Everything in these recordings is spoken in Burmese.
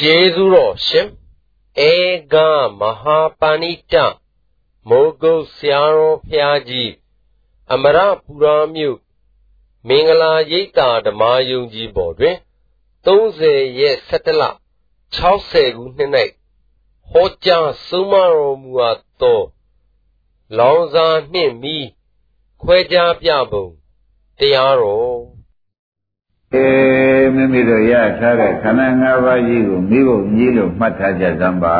ကျေးဇူးတော်ရှင်ဧကမဟာပဏိတမိုးကုတ်ဆရာတော်ဖျားကြီးအမရပူရာမြို့မင်္ဂလာရိပ်သာဓမ္မယုံကြည်ပေါ်တွင်30ရက်17လ60ခုနှစ်၌ဟောကြားဆုံးမတော်မူအပ်သောလောင်စာနှင့်မီခွဲခြားပြပုံတရားတော်အေး မိမိတို့ရထားတဲ့ခန္ဓာ၅ပါးကြီးကိုမိဖို့ကြီးလို့မှတ်ထားကြစမ်းပါ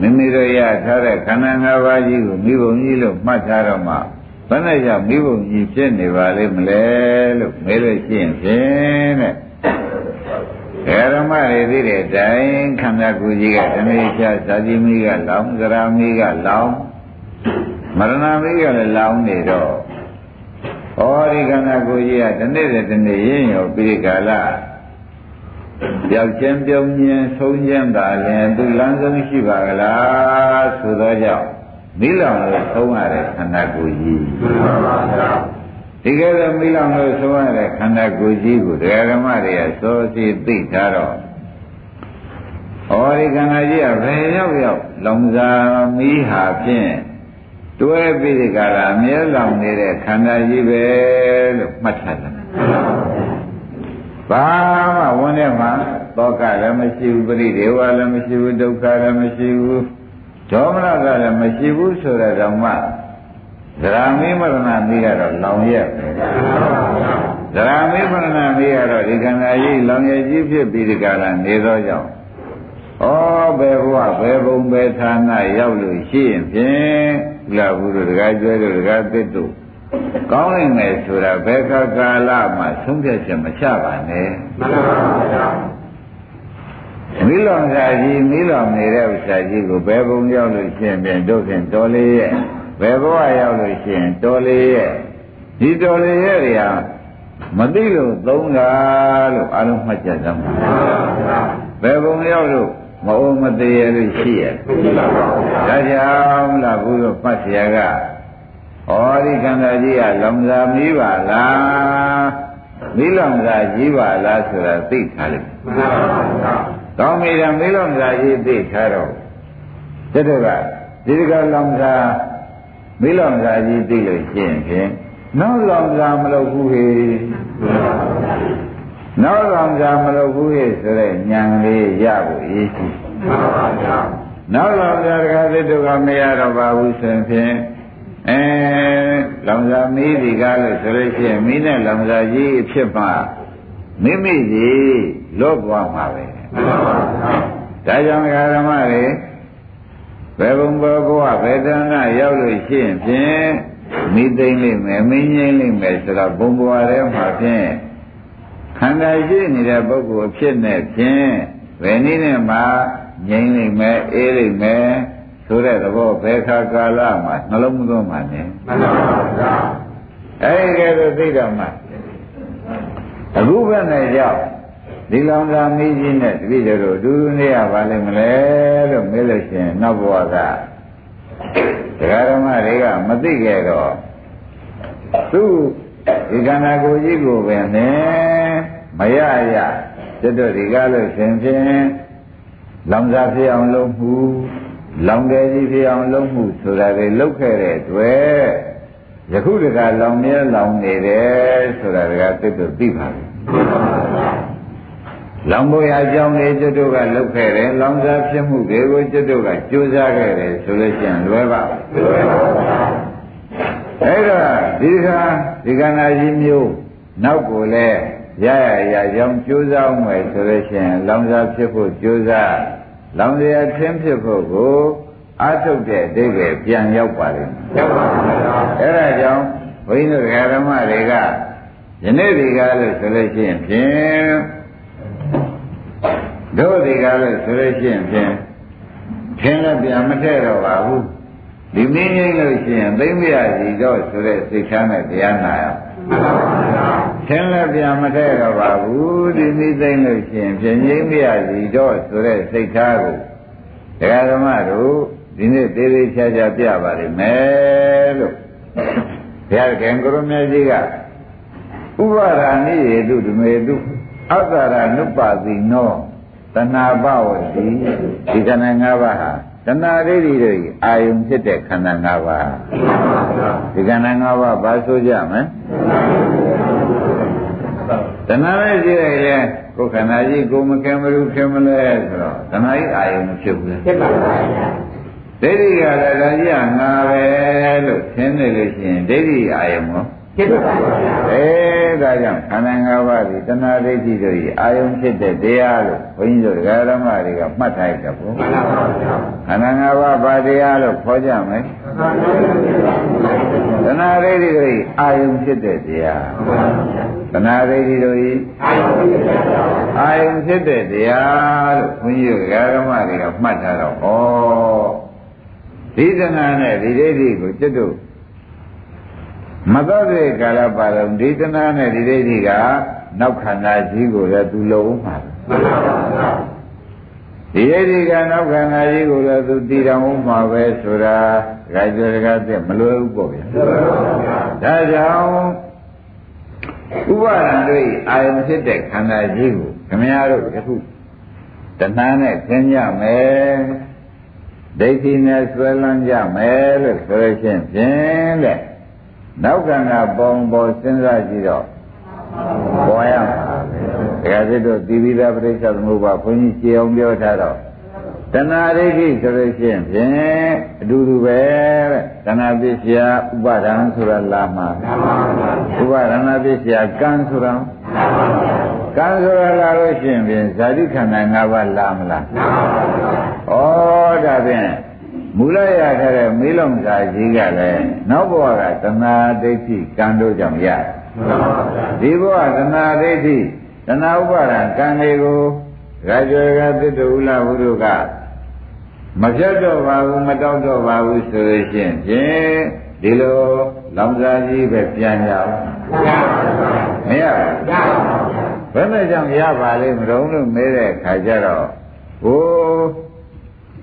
မိမိတို့ရထားတဲ့ခန္ဓာ၅ပါးကြီးကိုမိဖို့ကြီးလို့မှတ်ထားတော့မှဘယ်နဲ့ကြောင့်မိဖို့ကြီးဖြစ်နေပါလိမ့်မလဲလို့မေးလို့ရှိရင်ဖြင့်တဲ့ဓမ္မတွေသိတဲ့တိုင်ခန္ဓာကိုယ်ကြီးကတဏှိချဇာတိမိကလောင်သရမိကလောင်မရဏမိကလည်းလောင်နေတော့ ဩဒီခန္ဓာကိုယ်ကြီးကတနေ့တည်းတနေ့ရင်းရောပြီးကာလပြောက်ချင်းပြုံးခြင်းဆုံးခြင်းသာလျှင်သူလမ်းဆုံးရှိပါကလားဆိုသောကြောင့်မိလောင်လို့ဆုံးရတဲ့ခန္ဓာကိုယ်ကြီးဒီကဲတော့မိလောင်လို့ဆုံးရတဲ့ခန္ဓာကိုယ်ကြီးကိုတရားဓမ္မတွေကစောစီသိထားတော့ဩဒီခန္ဓာကြီးကဘယ်ရောက်ရောက်လောင်စာမီးဟာဖြင့် တွဲပြီးဒီကရာအမြဲလောင်နေတဲ့ခန္ဓာကြီးပဲလို့မှတ်ထားတယ်ဘာမှဝန်ထဲမှာသောကလည်းမရှိဘူးပရိဒေဝလည်းမရှိဘူးဒုက္ခလည်းမရှိဘူးဒေါမနကလည်းမရှိဘူးဆိုတဲ့ဓမ္မသရမိမရဏမိကတော့လောင်ရက်ပဲသရမိမရဏမိကတော့ဒီခန္ဓာကြီးလောင်ရကြီးဖြစ်ပြီးဒီကရာနေသောကြောင့်ဩဘယ်ဘဝဘယ်ဘုံဘယ်ဌာနရောက်လို့ရှိရင်ဖြင့် လာဘူးတို့တကားကျွဲတို့တကားသစ်တို့ကောင်းနိုင်မယ်ဆိုတာဘယ်ခါကာလမှဆုံးဖြတ်ချက်မချပါနဲ့မှန်ပါဗျာမိလောင်စာကြီးမိလောင်နေတဲ့ဥစ္စာကြီးကိုဘယ်ဘုံရောက်လို့ရှိရင်ပြန်တို့ဖြင့်တော်လေးရဲ့ဘယ်ဘဝရောက်လို့ရှိရင်တော်လေးရဲ့ဒီတော်လေးရဲ့တွေဟာမသိလို့သုံးတာလို့အလုံးမှတ်ကြသမှာဘယ်ဘုံရောက်လို့ မအောင်မသေးရလို့ရှိရဒါကြောင့်လားဘုရားပတ်ဆရာကဩရိကံသာကြီးကလောင်သာမီးပါလားမီးလောင်သာကြီးပါလားဆိုတာသိထားလိမ့်မယ်ကောင်းပြီလားမီးလောင်သာကြီးသိထားတော့တတကဒီကလောင်သာမီးလောင်သာကြီးသိလို့ရှိရင်ဖြင့်နောက်လောင်သာမလုပ်ဘူးဟေ နောက်ကောင်ကြမလုပ်ဘူးရဲ့ဆိုတဲ့ဉာဏ်လေးရဖို့ရည်ရှိမှန်ပါဗျာနောက်ကောင်ကြတခါသစ်တို့ကမရတော့ပါဘူးဆိုရင်ဖြင့်အဲလောင်စာမီးဒီကားလို့ဆိုလို့ရှိရင်မီးနဲ့လောင်စာကြီးအဖြစ်မှမိမိကြီးလော့သွားမှာပဲမှန်ပါဗျာဒါကြောင့်ဓမ္မတွေဘယ်ဘုံဘောဘဝဘယ်တဏ္ဍရောက်လို့ရှိရင်ဖြင့်မိသိမ့်လိမ့်မယ်မင်းငိမ့်လိမ့်မယ်ဆိုတော့ဘုံဘဝထဲမှာဖြင့် ခန္ဓာရှိနေတဲ့ပုဂ္ဂိုလ်ဖြစ်နေဖြင့်ဘယ်နည်းနဲ့မှငြိမ့်လိမ့်မယ်အေးလိမ့်မယ်ဆိုတဲ့သဘောဘယ်ခါကာလမှာနှလုံးမသွင်းပါနဲ့မှန်ပါဗျာအဲဒီကဲတော့သိတော့မှအခုဘယ်နဲ့ကြောက်ဒီလောင်စာမီးကြီးနဲ့တပည့်တော်ဒူးနေရပါလိမ့်မလဲလို့မေးလို့ရှိရင်နောက်ဘဝကတရားဓမ္မတွေကမသိခဲ့တော့သူ့ဒီခန္ဓာကိုယ်ကြီးကိုပဲနဲ့ မရရကျွတ်တို့ဒီကားလို့ရှင်ဖြင့်လောင်စာဖြစ်အောင်လုပ်မှုလောင်တယ်ကြီးဖြစ်အောင်လုပ်မှုဆိုတာတွေလုပ်ခဲ့တဲ့အတွက်ယခုတကလောင်မြဲလောင်နေတယ်ဆိုတာကတိတ်တို့သိပါပြီလောင်ဖို့ရအကြောင်းလေးကျွတ်တို့ကလုပ်ခဲ့တယ်လောင်စာဖြစ်မှုတွေကိုကျွတ်တို့ကကြိုးစားခဲ့တယ်ဆိုလို့ရှိရင်လွယ်ပါလွယ်ပါအဲ့တော့ဒီခါဒီကနာကြီးမျိုးနောက်ကိုလည်း ရရရကြောင်းကြိုးစားအောင်မယ်ဆိုလို့ရှိရင်လောင်စာဖြစ်ဖို့ကြိုးစားလောင်စရာထင်းဖြစ်ဖို့ကိုအာထုတ်တဲ့အတိတ်ပဲပြန်ရောက်ပါလိမ့်မယ်ရောက်ပါဘူးအဲ့ဒါကြောင့်ဘုန်းကြီးတို့ဓမ္မတွေကယနေ့ဒီကားလို့ဆိုလို့ရှိရင်ဖြင့်တို့ဒီကားလို့ဆိုလို့ရှိရင်ဖြင့်ထင်းလည်းပြန်မထည့်တော့ပါဘူးဒီမင်းကြီးလို့ရှိရင်သိမ့်ပြစီတော့ဆိုတဲ့စိတ်ထားနဲ့တရားနာရသင် လည်းပြန်မထည့်တော့ပါဘူးဒီမိသိမ့်လို့ရှိရင်ပြင်ငိမ့်ပြစီတော့ဆိုတဲ့စိတ်ထားကိုတရားဓမ္မတို့ဒီနေ့သေးသေးချာချာပြပါလိမ့်မယ်လို့ဘုရားခင်ကိုရမကြီးကဥပါဒာနိယေတုဓမေတုအတ္တရာနုပ္ပါတိနောတဏှာပဝတိဒီခန္ဓာ၅ပါးဟာတဏှာဒိဋ္ဌိတို့အာယုံဖြစ်တဲ့ခန္ဓာ၅ပါး ဒီခန္ဓာ၅ပါးဘာဆိုကြမလဲတဏှာပဲရှိရရင်ကိုယ်ခန္ဓာကြီးကိုမခင်မလို့ခင်မလဲဆိုတော့တဏှာကြီးအာယုံမဖြစ်ဘူးဖြစ်ပါပါဒိဋ္ဌိကလည်းဒါကြီးကငါပဲလို့သင်နေလို့ရှိရင်ဒိဋ္ဌိအာယုံရောဖြစ်ပါပါအဲ ဒါကြောင့်ခန္ဓာ၅ပါးဒီတဏှာဒိဋ္ဌိတို့ဤအာယုံဖြစ်တဲ့တရားလို့ဘုန်းကြီးတို့ဒကာဓမ္မတွေကမှတ်ထားကြဘူးမှန်ပါပါခန္ဓာ၅ပါးဘာတရားလို့ခေါ်ကြမယ်တဏှာဒိဋ္ဌိတို့ဤအာယုံဖြစ်တဲ့တရားတဏှာဒိဋ္ဌိတို့ဤအာယုံဖြစ်တဲ့တရားလို့ဘုန်းကြီးတို့ဒကာဓမ္မတွေကမှတ်ထားတော့ဩဒီတဏှာနဲ့ဒီဒိဋ္ဌိကိုจิตတို့ မသောတဲ့ကာလပါလုံးဒီတနာနဲ့ဒီဒိဋ္ဌိကနောက်ခန္ဓာကြီးကိုလည်းသူလုံးမှာမှန်ပါပါဒီဒိဋ္ဌိကနောက်ခန္ဓာကြီးကိုလည်းသူတည်တော်မှာပဲဆိုတာဒကာကျော်ဒကာတဲ့မလွယ်ဘူးပေါ့ဗျာဒါကြောင့်ဥပါဒံတို့အာယုံဖြစ်တဲ့ခန္ဓာကြီးကိုခမည်းတော်ယခုတဏှာနဲ့သင်ကြမယ်ဒိဋ္ဌိနဲ့ဆွဲလန်းကြမယ်လို့ဆိုရခြင်းဖြင့်တဲ့ နောက်ကံကပုံပေါ်စဉ်းစားကြည့်တော့ပေါ်ရမှာပဲဒါကြတဲ့သီဝိဒပရိစ္ဆသမုပ္ပါဘုန်းကြီးကြေအောင်ပြောထားတော့တဏှာဒိဋ္ဌိဆိုလို့ရှိရင်ဖြင့်အတူတူပဲတဲ့တဏှာပစ္စယဥပါဒံဆိုတာလာမှာဥပါဒနာပစ္စယကံဆိုတာကံဆိုတာလာလို့ရှိရင်ဖြင့်ဇာတိခန္ဓာ၅ပါးလာမလားဩဒါဖြင့် မူလရခဲ့တဲ့မေးလုံးစာကြီးကလည်းနောက်ဘဝကသနာဒိဋ္ဌိကံတို့ကြောင့်ရဒီဘဝသနာဒိဋ္ဌိသနာဥပါဒံကံတွေကိုရာဇဝကသတ္တဥလဘုရုကမပြတ်တော့ပါဘူးမတောက်တော့ပါဘူးဆိုလို့ရှိရင်ဖြင့်ဒီလိုလောင်စာကြီးပဲပြန်ရအောင်မရဘူးဘယ်နဲ့ကြောင့်ရပါလိမ့်မလို့လို့မေးတဲ့ခါကျတော့ဟို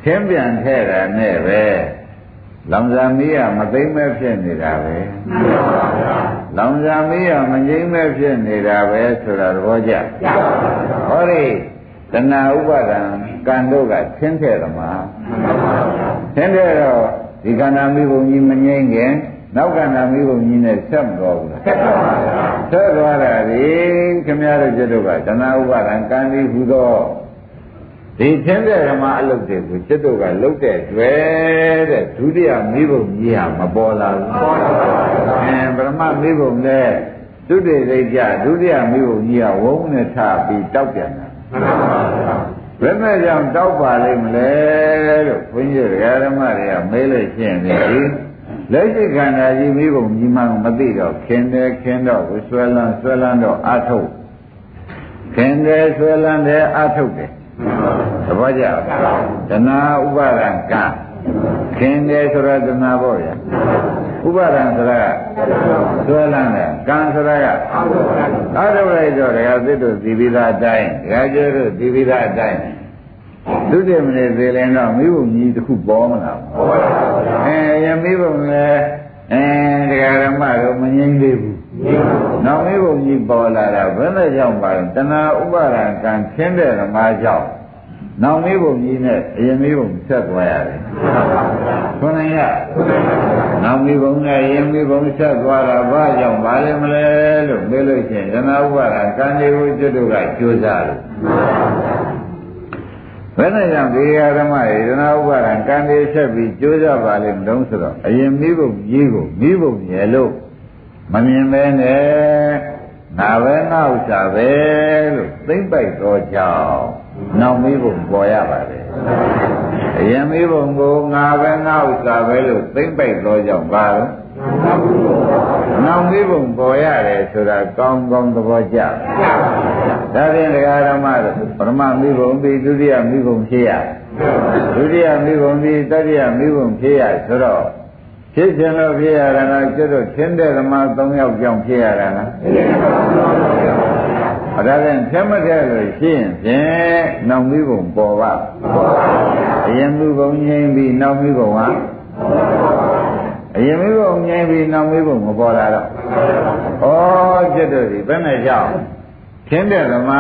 သင်ပြန်ထဲတာနဲ့ပဲလောင်စာမီးကမသိမ့်မဲ့ဖြစ်နေတာပဲလောင်စာမီးကမငြိမ့်မဲ့ဖြစ်နေတာပဲဆိုတာသဘောကျဟောဒီတဏှာဥပါဒံကံတို့ကသင်ထဲသမားသင်ထဲတော့ဒီခန္ဓာမိဘုံကြီးမငြိမ့်ခင်နောက်ကန္တာမိဘုံကြီးနဲ့ဆက်မတော်ဘူးလားဆက်ပါပါဆက်သွားတာဒီခင်ဗျားတို့ကျတို့ကတဏှာဥပါဒံကံဒီဟူသော ဒီသင်တဲ့ဓမ္မအလုပ်တွေကိုจิตတို့ကလုပ်တဲ့တွေ့တဲ့ဒုတိယမိဘုံကြီးဟာမပေါ်လာဘူးပေါ်လာပါဘူးအဲပရမမိဘုံနဲ့ဒုတိယစိတ်ကြဒုတိယမိဘုံကြီးကဝုန်းနဲ့ထပြီးတောက်ပြန်တာမှန်ပါပါဘယ်နဲ့ကြောင့်တောက်ပါလိမ့်မလဲလို့ဘုန်းကြီးဓမ္မတွေကမေးလို့ရှိရင်ဒီလက်ရှိခန္ဓာကြီးမိဘုံကြီးမှမသိတော့ခင်တယ်ခင်တော့ဆွဲလန်းဆွဲလန်းတော့အထုတ်ခင်တယ်ဆွဲလန်းတယ်အထုတ်တယ် သဘောကျတဏှာဥပါဒံကခင်တယ်ဆိုတော့တဏှာပေါ့ဗျာဥပါဒံဆိုတာဆွဲလန်းတယ်ကံဆိုတာကအာထုလိုက်တော့ဒကာသစ်တို့ဒီပိသာအတိုင်းဒကာကျတို့ဒီပိသာအတိုင်းဒုတိယမနေ့သေးရင်တော့မိဘကြီးတစ်ခုပေါ်မလားပေါ်ပါဘူးအဲယမိဘလည်းအဲဒကာရမတို့မငြိမ့်သေးဘူး နောက်မိဘကြီးပေါ်လာတာဘယ်နဲ့ကြောင့်ပါလဲတဏှာဥပါဒံကံခင်းတဲ့ဓမ္မကြောင့်နောက်မေးပုံကြီးနဲ့အရင်မေးပုံဆက်သွားရတယ်။ခွန်နိုင်ရနောက်မေးပုံနဲ့အရင်မေးပုံဆက်သွားတာဘာကြောင့်ပါလဲမလဲလို့မေးလို့ရှိရင်ဓမ္မဥပါဒကံဒီကိုကျွတ်တို့ကကြိုးစားလို့ဘယ်နဲ့ကြောင့်ဒီဓမ္မရေဓမ္မဥပါဒကံဒီဆက်ပြီးကြိုးစားပါလိမ့်မလို့ဆိုတော့အရင်မေးပုံကြီးကိုမေးပုံရဲ့လို့ မမြင်ပဲနဲ့ငါပဲငါဥစ္စာပဲလို့သိမ့်ပိုက်တော့ကြောင်းနောက်မေးဖို့ပေါ်ရပါတယ်အရင်မေးဖို့ကိုငါပဲငါဥစ္စာပဲလို့သိမ့်ပိုက်တော့ကြောင်းပါတော့နောက်မေးဖို့ပေါ်ရတယ်ဆိုတာကောင်းကောင်းသဘောကျဒါဖြင့်တရားဓမ္မပရမမေးဖို့ပြီးဒုတိယမေးဖို့ဖြစ်ရဒုတိယမေးဖို့ပြီးတတိယမေးဖို့ဖြစ်ရဆိုတော့ ဖြစ်ခြင်းလို့ဖြစ်ရတာကကျွတ်တို့သင်တဲ့ဓမ္မ၃ယောက်ကြောင့်ဖြစ်ရတာလားအဒါဖြင့်ဖြတ်မတဲ့လို့ရှိရင်ဖြင့်နောက်မိဘုံပေါ်ပါအရင်မိဘုံငြိမ့်ပြီးနောက်မိဘုံဟာအရင်မိဘုံငြိမ့်ပြီးနောက်မိဘုံမပေါ်လာတော့ဩကျွတ်တို့ဒီဘယ်နဲ့ကြောင့်သင်တဲ့ဓမ္မ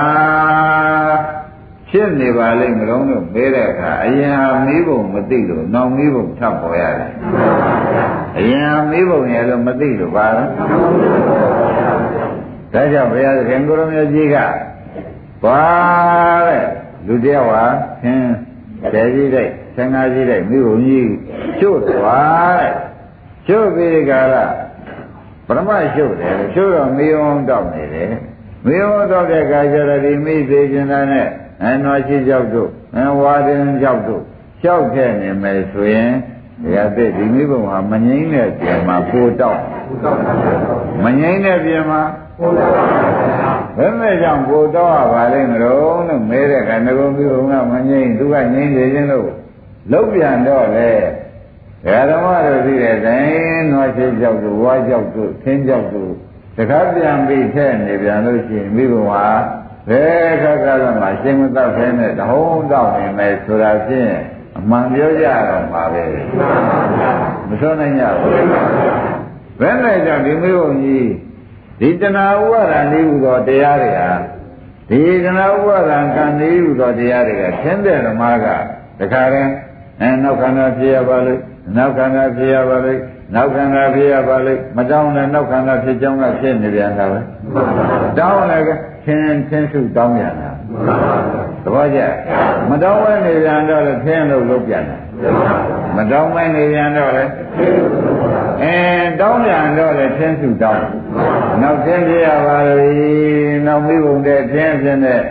ဖြစ်နေပါလိမ့်မလို့လို့မေးတဲ့အခါအရင်ဟာမီးပုံမသိလို့နောက်မီးပုံထပ်ပေါ်ရတယ်အရင်ဟာမီးပုံရဲ့လို့မသိလို့ပါလားဒါကြောင့်ဘုရားသခင်ကိုရမကြီးကဘာတဲ့လူတယောက်ဟာသင်ဆယ်ကြီးတဲ့ဆယ်ငါးကြီးတဲ့မိဘကြီးကျွတ်သွားတဲ့ကျွတ်ပြီးဒီကလာပရမရှို့တယ်ကျွတ်တော့မေယုံတောက်နေတယ်မေယုံတောက်တဲ့အခါကျတော့ဒီမိသေးခြင်းသားနဲ့ အနွားရှိကြောက်တို့အဝါဒင်ကြောက်တို့ကြောက်ခဲ့နေမယ်ဆိုရင်ဒီအသက်ဒီမိဘဟာမငိမ့်တဲ့ပြန်မှာပိုတောက်မငိမ့်တဲ့ပြန်မှာပိုတောက်ဘယ်မဲ့ကြောင့်ပိုတောက်ရပါလိမ့်မလို့လို့မဲတဲ့ကငကုံမိဘကမငိမ့်သူကငိမ့်နေခြင်းလို့လုံးပြန်တော့လေဓမ္မတို့သိတဲ့တိုင်းနွားရှိကြောက်တို့ဝါကြောက်တို့သင်းကြောက်တို့တခါပြန်ပြီးထဲနေပြန်လို့ရှိရင်မိဘဟာ ဘယ်ခါကမှရှင်းမတော့ဖဲနဲ့တဟုံးတော့နေမယ်ဆိုတာဖြင့်အမှန်ပြောကြတော့မှာပဲမဆိုနိုင်ကြဘူးဘယ်နဲ့ကြောင့်ဒီမျိုးကြီးဒီတဏှာဥပါဒံလေးဟူသောတရားတွေဟာဒီတဏှာဥပါဒံကံလေးဟူသောတရားတွေကသင်တဲ့ဓမ္မကတခါရင်အဲနောက်ခန္ဓာဖြစ်ရပါလိမ့်နောက်ခန္ဓာဖြစ်ရပါလိမ့်နောက်ခန္ဓာဖြစ်ရပါလိမ့်မတောင်းနဲ့နောက်ခန္ဓာဖြစ်ကြောင်းကဖြစ်နေပြန်တာပဲတောင်းလည်း သင်သင်စုတောင်းပြန်တာသဘောကျမတောင်းဝဲနေပြန်တော့လည်းသင်လို့လုပ်ပြန်တာမတောင်းမနေပြန်တော့လည်းအဲတောင်းပြန်တော့လည်းသင်စုတောင်းနောက်သင်ပြရပါလိမ့်နောက်မိဘုံတဲ့သင်ဖြစ်တဲ့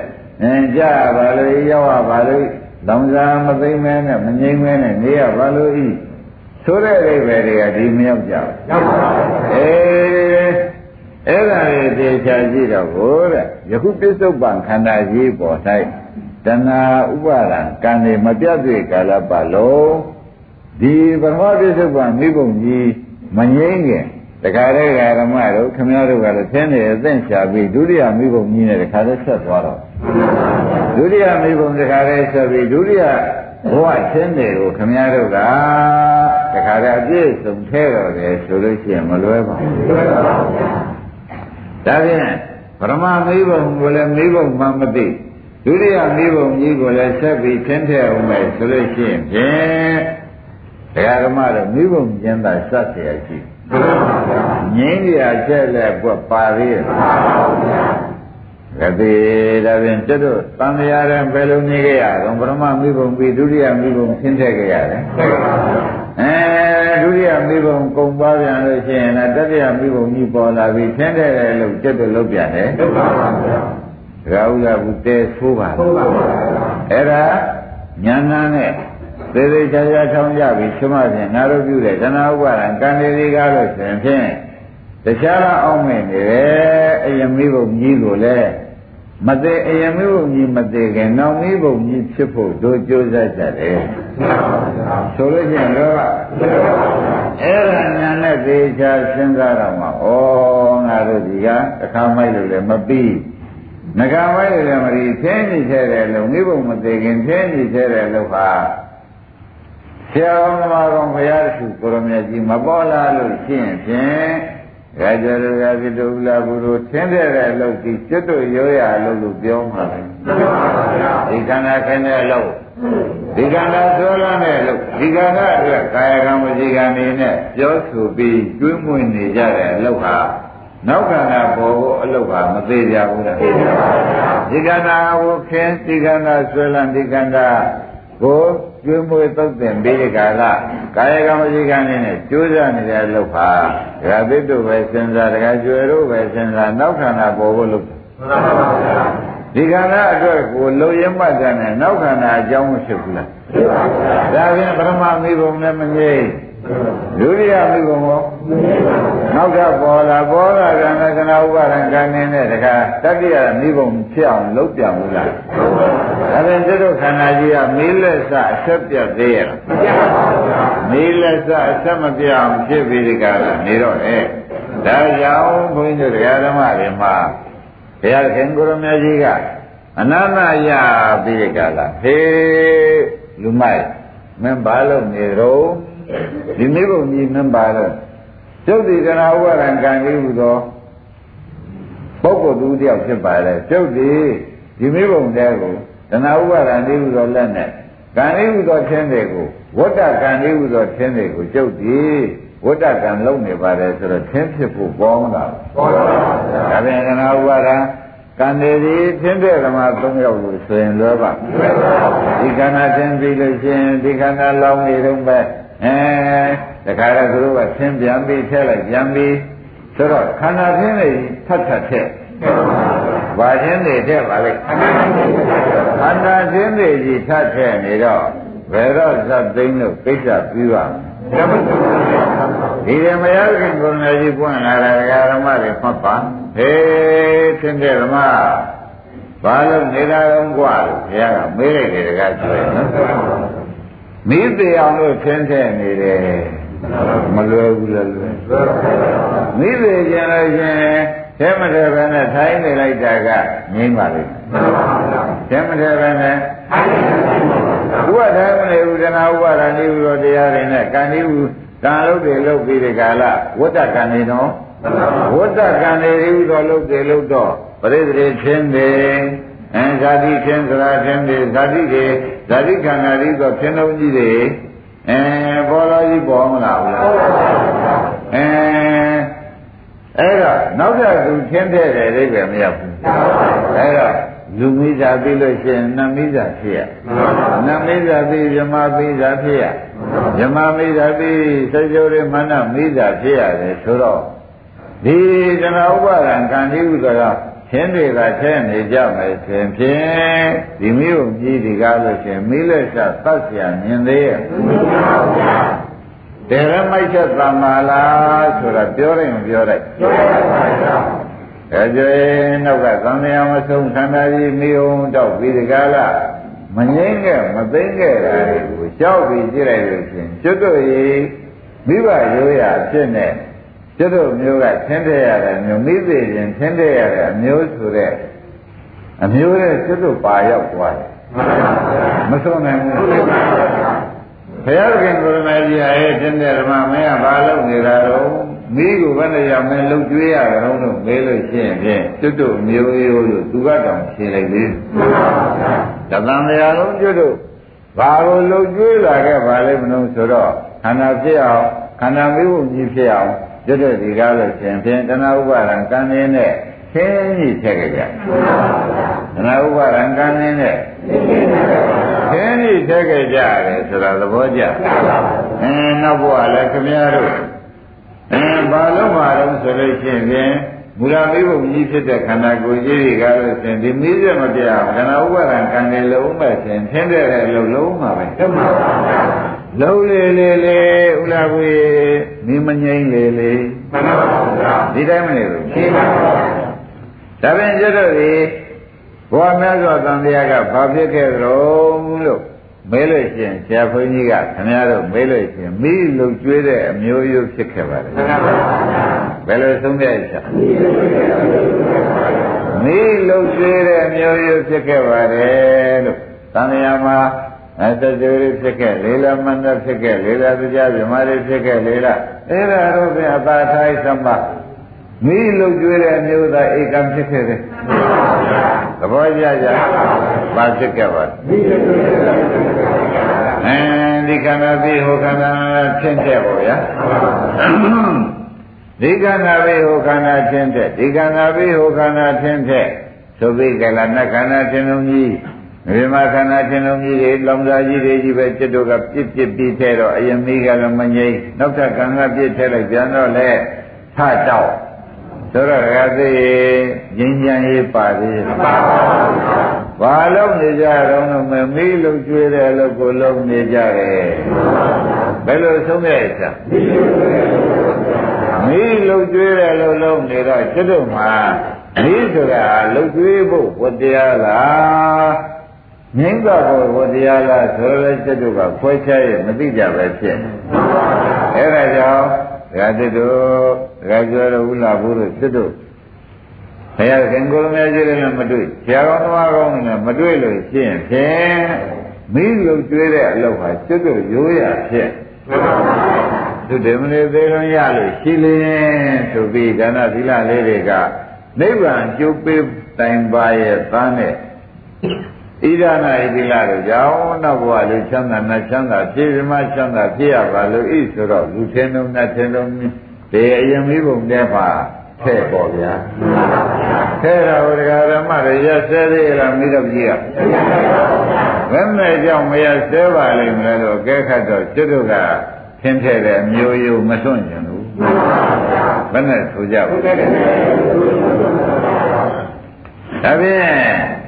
အဲကြပါလိမ့်ရောက်ရပါလိမ့်လောင်စာမသိမဲနဲ့မငြိမ့်မဲနဲ့နေရပါလို့ဤဆိုတဲ့အိဗယ်တွေကဒီမရောက်ကြဘူးရောက်ပါဘူးအေး အဲ့ဒါတွေသေချာကြည့်တော့ဘို့တဲ့ယခုပစ္စုပန်ခန္ဓာကြီးပေါ်၌တဏှာဥပါဒံကံတွေမပြတ်သေးကာလပတ်လုံးဒီပရမပစ္စုပန်မိဘုံကြီးမငြိမ့်ခင်တခါတည်းဓမ္မတို့ခမည်းတော်ကလည်းသင်နေအသင့်ရှာပြီးဒုတိယမိဘုံကြီးနဲ့တခါတည်းဆက်သွားတော့ဒုတိယမိဘုံတခါတည်းဆက်ပြီးဒုတိယဘဝချင်းတွေကိုခမည်းတော်ကတခါတည်းအပြည့်စုံထဲတော်တယ်ဆိုလို့ရှိရင်မလွဲပါဘူး ဒါဖြင့်ပရမမိဘုံကိုလည်းမိဘုံမှမသိဒုတိယမိဘုံကြီးကိုလည်းဆက်ပြီးထင်းထည့်အောင်မယ်ဆိုလို့ရှိရင်ဖြင့်တရားဓမ္မတော့မိဘုံကျင်းတာစက်เสียရှိငင်းရချက်လက်ပွက်ပါသေးရဲ့ကတိဒါဖြင့်ကျွတ်တို့တန်တရားရင်ဘယ်လိုနေကြရအောင်ပရမမိဘုံပြီးဒုတိယမိဘုံထင်းထည့်ကြရတယ် အဲဒုတိယမိဘုံကုံသွားပြန်လို့ရှိရင်လည်းတတိယမိဘုံကြီးပေါ်လာပြီးထင်းတဲ့လို့ကျက်တော့လုတ်ပြန်တယ်လုတ်ပါပါဗျာဒါဥလာဘူးတဲဆိုးပါဆိုးပါပါအဲ့ဒါညာနာနဲ့သေသေးချာချာထောင်းကြပြီးရှမဖြင့်ငါတို့ပြုတဲ့သနာဥပါဒံကံလေးတွေကားလို့ဆိုရင်ဖြင့်တခြားတော့အောင်းမဲ့နေတယ်အယမိဘုံကြီးကိုလည်း မသေးအယမိဘုံကြီးမသေးခင်နောက်မိဘုံကြီးဖြစ်ဖို့တို့ကြိုးစားကြတယ်ဆိုလို့ချင်းတော့အဲ့ဒါညာနဲ့သေချာစဉ်းစားတော့မှဩငါတို့ဒီကတစ်ခါမိုက်လို့လည်းမပြီးငကမိုက်လို့လည်းမပြီးသင်းနေသေးတယ်လို့မိဘုံမသေးခင်သင်းနေသေးတယ်လို့ဟာဆရာတော်ကဘုရားရှိခိုးရမြတ်ကြီးမပေါ်လာလို့ရှင်းဖြင့် ရာဇရရာဇတုလာဘုရောသင်တဲ့အလုပ်ကြီးကျွတ်တို့ရိုးရအလုပ်လို့ပြောမှာပဲဒီခန္ဓာခင်းတဲ့အလုပ်ဒီခန္ဓာဆွဲလန်းတဲ့အလုပ်ဒီခန္ဓာအတွက်ကာယကံဝစီကံနေနဲ့ပြောဆိုပြီးကျွေးမွေးနေကြတဲ့အလုပ်ဟာနောက်ခန္ဓာပေါ်ဖို့အလုပ်ဟာမသေးကြဘူးလားဒီခန္ဓာကိုခင်းဒီခန္ဓာဆွဲလန်းဒီခန္ဓာကို ကျွေးမွေးသုတ်သင်ပြီးဒီကာလကာယကံဝစီကံနေနဲ့ကျိုးစားနေတဲ့အလုပ်ဟာဒကာသစ်တို့ပဲစဉ်းစားဒကာကျွယ်တို့ပဲစဉ်းစားနောက်ခန္ဓာပေါ်ဖို့လုပ်မှန်ပါဗျာဒီခန္ဓာအတွက်ကိုလုံရမှတ်ကြတဲ့နောက်ခန္ဓာအကြောင်းမရှိဘူးလားဖြစ်ပါဗျာဒါဖြင့်ပရမမိဘုံနဲ့မငြိမ့် ဒုတိယမိဘုံရောနောက်ကပေါ်လာပေါ်လာကံကကနာဥပါဒံကံနေတဲ့တခါတတိယမိဘုံဖြစ်အောင်လုပ်ပြမှုလားဒါဖြင့်တို့ခန္ဓာကြီးကမေးလက်စအဆက်ပြတ်သေးရဲ့မပြတ်ပါဘူးမေးလက်စအဆက်မပြတ်အောင်ဖြစ်ပြီးဒီကလာနေတော့လေဒါကြောင့်ဘုန်းကြီးတို့တရားဓမ္မတွေမှာဘုရားခင်ကိုရမကြီးကအနန္တရပြီးဒီကလာဟေးလူမိုက်မင်းဘာလုပ်နေတော့ ဒီမိဘုံကြီးမင်းပါတော့ကျုပ်ဒီကနာဥပါဒံကံကြီးဟူသောပုဂ္ဂိုလ်သူတယောက်ဖြစ်ပါလေကျုပ်ဒီဒီမိဘုံတဲကိုတဏှာဥပါဒံဒီဟုသောလက်နဲ့ကံလေးဟုသောထင်းတွေကိုဝတ္တကံလေးဟုသောထင်းတွေကိုကျုပ်ဒီဝတ္တကံလုံးနေပါတယ်ဆိုတော့ထင်းဖြစ်ဖို့ပေါ်မလားပေါ်ပါပါဒါပြန်တဏှာဥပါဒံကံတွေဒီထင်းတဲ့ဓမ္မ၃ယောက်လို့ဆိုရင်လွယ်ပါဒီကံနာထင်းပြီးလို့ရှိရင်ဒီကံနာလောင်းနေတော့ပဲ အဲတခါတော့သူတို့ကသင်ပြန်ပြီးထည့်လိုက်ပြန်ပြီးဆိုတော့ခန္ဓာသင်တွေထပ်ထပ်ထည့်ဘာချင်းတွေထည့်ပါလိမ့်ခန္ဓာသင်တွေကြီးထပ်ထည့်နေတော့ဘယ်တော့သတ်သိမ်းလို့ကိစ္စပြီးပါဒီရမယခင်ကိုယ်တော်ကြီးပွင့်လာတာဓမ္မတွေမှတ်ပါဟေးသင်တဲ့ဓမ္မဘာလို့နေတာတော့กว่าလို့ဘုရားကမေးလိုက်တယ်တကားဆိုရင်နော် မိသေးအောင်လို့ထင်းထည့်နေတယ်မလွယ်ဘူးလားလွယ်မိသေးကြလို့ရှင်ထဲမထဲပဲနဲ့ထိုင်းနေလိုက်တာကငြိမ့်ပါလိမ့်ထဲမထဲပဲနဲ့ဥပဒါမနေဘူးတဏှာဥပါဒဏိဟုသောတရားတွေနဲ့ကံဒီဟုကံလုပ်တွေလုပ်ပြီးဒီကာလဝတ္တကံနေတော့ဝတ္တကံနေဟုသောလုပ်တွေလုပ်တော့ပရိသေချင်းတယ်အဲဇာတိချင်းစရာချင်းတွေဇာတိတွေ ဇာတိခန္ဓာတွေဆိုဖြစ်လုံးကြီးတွေအဲပေါ်တော်ကြီးပေါ်မလားဘူးလားအဲအဲ့တော့နောက်ကြသူချင်းတဲ့တယ်အိဗယ်မရဘူးအဲ့တော့လူမိစားပြီးလို့ရှိရင်နတ်မိစားဖြစ်ရနတ်မိစားပြီးမြမမိစားဖြစ်ရမြမမိစားပြီးစိတ်ကြိုးတွေမနမိစားဖြစ်ရတယ်ဆိုတော့ဒီကနာဥပါဒံကံတိဥဒရာ ချင်းတွေကထဲနေကြမယ်ရှင်ဖြင့်ဒီမျိုးကြီးဒီကားလို့ရှင်မိလက်စသတ်เสียမြင်သေးရဲ့တေရမိုက်ချက်သမ္မာလားဆိုတာပြောရင်ပြောလိုက်ပြောပါပါအဲကြွေနောက်ကသံဃာမဆုံးခန္ဓာကြီးမိအောင်တော့ပြီးဒီကားလားမငိမ့်ခဲ့မသိမ့်ခဲ့တာကိုရှောက်ပြီးကြည့်လိုက်လို့ရှင်ကျွတ်တို့ရေမိဘရိုးရာဖြစ်နေ ကျွတ်တို့မျိုးကသင်တဲ့ရတဲ့မျိုးမိသေးခြင်းသင်တဲ့ရတဲ့အမျိုးဆိုတဲ့အမျိုးရဲ့ကျွတ်တို့ပါရောက်သွားတယ်မဆုံးနိုင်ဘူးဘုရားခင်ကိုရမကြီးရဲ့တင်းတဲ့ဓမ္မမင်းကဘာလုပ်နေတာတော့မိကိုဘယ်နဲ့ရောက်မဲလှုပ်ကြွေးရကြတော့လို့မေးလို့ရှိရင်ဖြင့်ကျွတ်တို့မျိုးရိုးလို့သူကတောင်ဖြေလိုက်သေးတသံတရားလုံးကျွတ်တို့ဘာကိုလှုပ်ကြွေးလာခဲ့ပါလိမ့်မလို့ဆိုတော့ခန္ဓာဖြစ်အောင်ခန္ဓာမျိုးကြီးဖြစ်အောင် ကျွတ်တို့ဒီကားလို့ရှင်ဖြင့်တဏှာဥပါဒံကံနေနဲ့ခင်းကြီးထည့်ကြကြတဏှာဥပါဒံကံနေနဲ့ခင်းကြီးထည့်ကြကြတယ်ဆိုတာသဘောကျအင်းနောက်ဘုရားလည်းခမည်းတော်အင်းဘာလို့မှာတော့ဆိုလို့ရှိရင်မူလမိဘုံကြီးဖြစ်တဲ့ခန္ဓာကိုယ်ကြီးတွေကလို့ရှင်ဒီမိစေမပြအောင်ခန္ဓာဥပါဒံကံနေလုံးမဲ့ရှင်ထင်းတဲ့လုံးလုံးမှာပဲတမပါ လုံးလေလေလေဥလာကွေမိမငိမ့်လေလေမှန်ပါပါဒီတိုင်းမနေဘူးရှင်းပါပါဒါဖြင့်ကျွတ်တို့ဒီဘဝမြတ်စွာသံဃာကဘာဖြစ်ခဲ့ကြလို့လို့မေးလို့ရှိရင်ဆရာဘုန်းကြီးကခင်ဗျားတို့မေးလို့ရှိရင်မိလုံကျွေးတဲ့အမျိုးရိုးဖြစ်ခဲ့ပါတယ်မှန်ပါပါဘယ်လိုဆုံးဖြတ်ချက်မိလုံကျွေးတဲ့အမျိုးရိုးဖြစ်ခဲ့ပါတယ်လို့သံဃာမှာ အတ္တတွေဖြစ်ခဲ့လေလာမန္တဖြစ်ခဲ့လေလာတရားဗြဟ္မာတွေဖြစ်ခဲ့လေလာအဲ့ဒါတော့ပြန်အပါထိုင်းသမ္မမိလုတ်ကျွေးတဲ့အမျိုးသားဧကံဖြစ်ခဲ့တယ်သဘောကျကြဘာဖြစ်ခဲ့ပါအဲဒီခန္ဓာပြီးဟိုခန္ဓာဖြစ်ခဲ့ပါဗျာဒီခန္ဓာပြီးဟိုခန္ဓာဖြစ်တဲ့ဒီခန္ဓာပြီးဟိုခန္ဓာဖြစ်တဲ့သုဘိကလနခန္ဓာဖြစ်လုံးကြီး ဝိမာခန္ဓာခြင်းလုံးကြီးတွေလောင်စာကြီးတွေကြီးပဲจิตတို့ကပြစ်ပြစ်ပြီးထဲတော့အယမိကလည်းမငြိမ့်နောက်ထပ်ကံကပြစ်ထဲလိုက်ပြန်တော့လေထတောက်ဆိုတော့ရသိငြိမ်းချမ်းရေးပါသေးလားပါပါဘူးဘာလုံးနေကြတော့မမီးလုံးကျွေးတဲ့အလုပ်ကိုလုံးနေကြတယ်ဘယ်လိုဆုံးရဲ့ဆရာမီးလုံးကျွေးတဲ့အလုပ်လုံးနေတော့จิตတို့မှာမီးဆိုတာလုံးကျွေးဖို့ဝတရားလား ငိမ့်ကဖို့ဝတရားလားဆိုရတဲ့စိတ်တို့ကခွဲခြားရမသိကြပဲဖြစ်နေအဲ့ဒါကြောင့်ဒကာတိတို့ဒကာကျော်တို့ဥလာဘူးတို့စိတ်တို့ဘုရားခင်ကိုလိုများကြီးလည်းမတွေ့ဆရာကောင်းသမားကောင်းလည်းမတွေ့လို့ရှိရင်ဖြင့်မိလုံကျွေးတဲ့အလုပ်ဟာစိတ်တို့ရိုးရဖြစ်သူတေမလေးသေးလုံးရလို့ရှိလင်းဆိုပြီးဒါနသီလလေးတွေကနိဗ္ဗာန်ကျုပ်ပေးတိုင်ပါရဲ့သားနဲ့ ဣဒနာဣတိလတို့ကြောင့်နောက်ဘဝလူချမ်းသာနတ်ချမ်းသာပြည့်ပြမချမ်းသာဖြစ်ရပါလို့ဤဆိုတော့လူထင်းလုံးနတ်ထင်းလုံးဒီအရင်မိဘုံတဲ့ပါထဲ့ပေါ့ဗျာထဲ့တော့ဒကာဓမ္မတွေရဆဲသေးလားမိတော့ကြီးရဘယ်မဲ့ကြောင့်မရဆဲပါလိမ့်မလဲတော့ကဲခတ်တော့ကျွတ်တို့ကထင်းထဲ့တဲ့အမျိုးယုံမစွန့်ကျင်ဘူးဘယ်နဲ့ဆိုကြဘူးဒါဖြင့်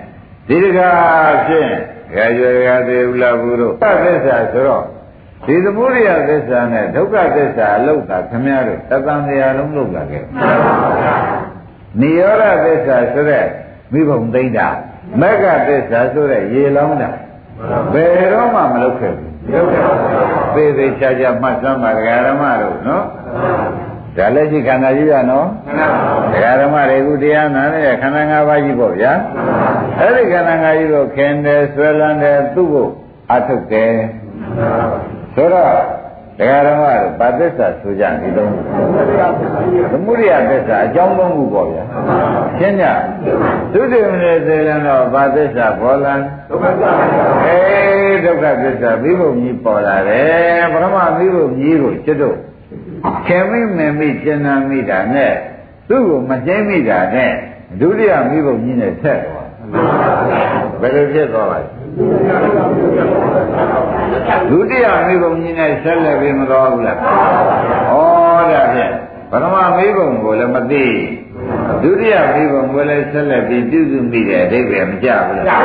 ဒီတကားဖြင့်ခေကျွေကသေဥလာဘူးတို့သစ္စာဆိုတော့ဒီသမုဒိယသစ္စာနဲ့ဒုက္ခသစ္စာအလုတ်တာခမည်းတော်တသံတရားလုံးလုတ်လာခဲ့နိရောဓသစ္စာဆိုတဲ့မိဘုံသိမ့်တာမက္ကသစ္စာဆိုတဲ့ရေလောင်းတာဘယ်တော့မှမလုတ်ခဲ့ဘူးသေသေးချာချာမှတ်စမ်းပါဒကာရမတို့နော် ဒါလက်ရှိခန္ဓာကြီးရနော်ဒကာဓမ္မတွေခုတရားနာနေတဲ့ခန္ဓာ၅ပါးကြီးပေါ့ဗျာအဲ့ဒီခန္ဓာ၅ပါးကြီးကိုခင်တယ်ဆွဲလန်းတယ်သူ့ကိုအထုတ်တယ်ဆိုတော့ဒကာဓမ္မတို့ဗာသစ္စာဆိုကြဒီသုံးသမုဒိယသစ္စာအကြောင်းသုံးခုပေါ့ဗျာရှင်းကြသုတေမနေစေလန်တော့ဗာသစ္စာပေါ်လာဒုက္ခသစ္စာအေးဒုက္ခသစ္စာမိဘုံကြီးပေါ်လာတယ်ပရမမိဘုံကြီးကိုကျွတ်တို့ ခင်မိမင်မိကျင်နာမိတာနဲ့သူ့ကိုမကျင်းမိတာနဲ့ဒုတိယမိဘုံကြီးနဲ့ဆက်သွားဘယ်လိုဖြစ်သွားပါလဲဒုတိယမိဘုံကြီးနဲ့ဆက်လက်ပြီးမတော်ဘူးလားဩဒါဖြင့်ပထမမိဘုံကိုလည်းမသိ ဒုတိယမိဘုံကိုလည်းဆက်လက်ပြီးပြုစုမိတယ်အဓိပ္ပာယ်မကြဘူးလား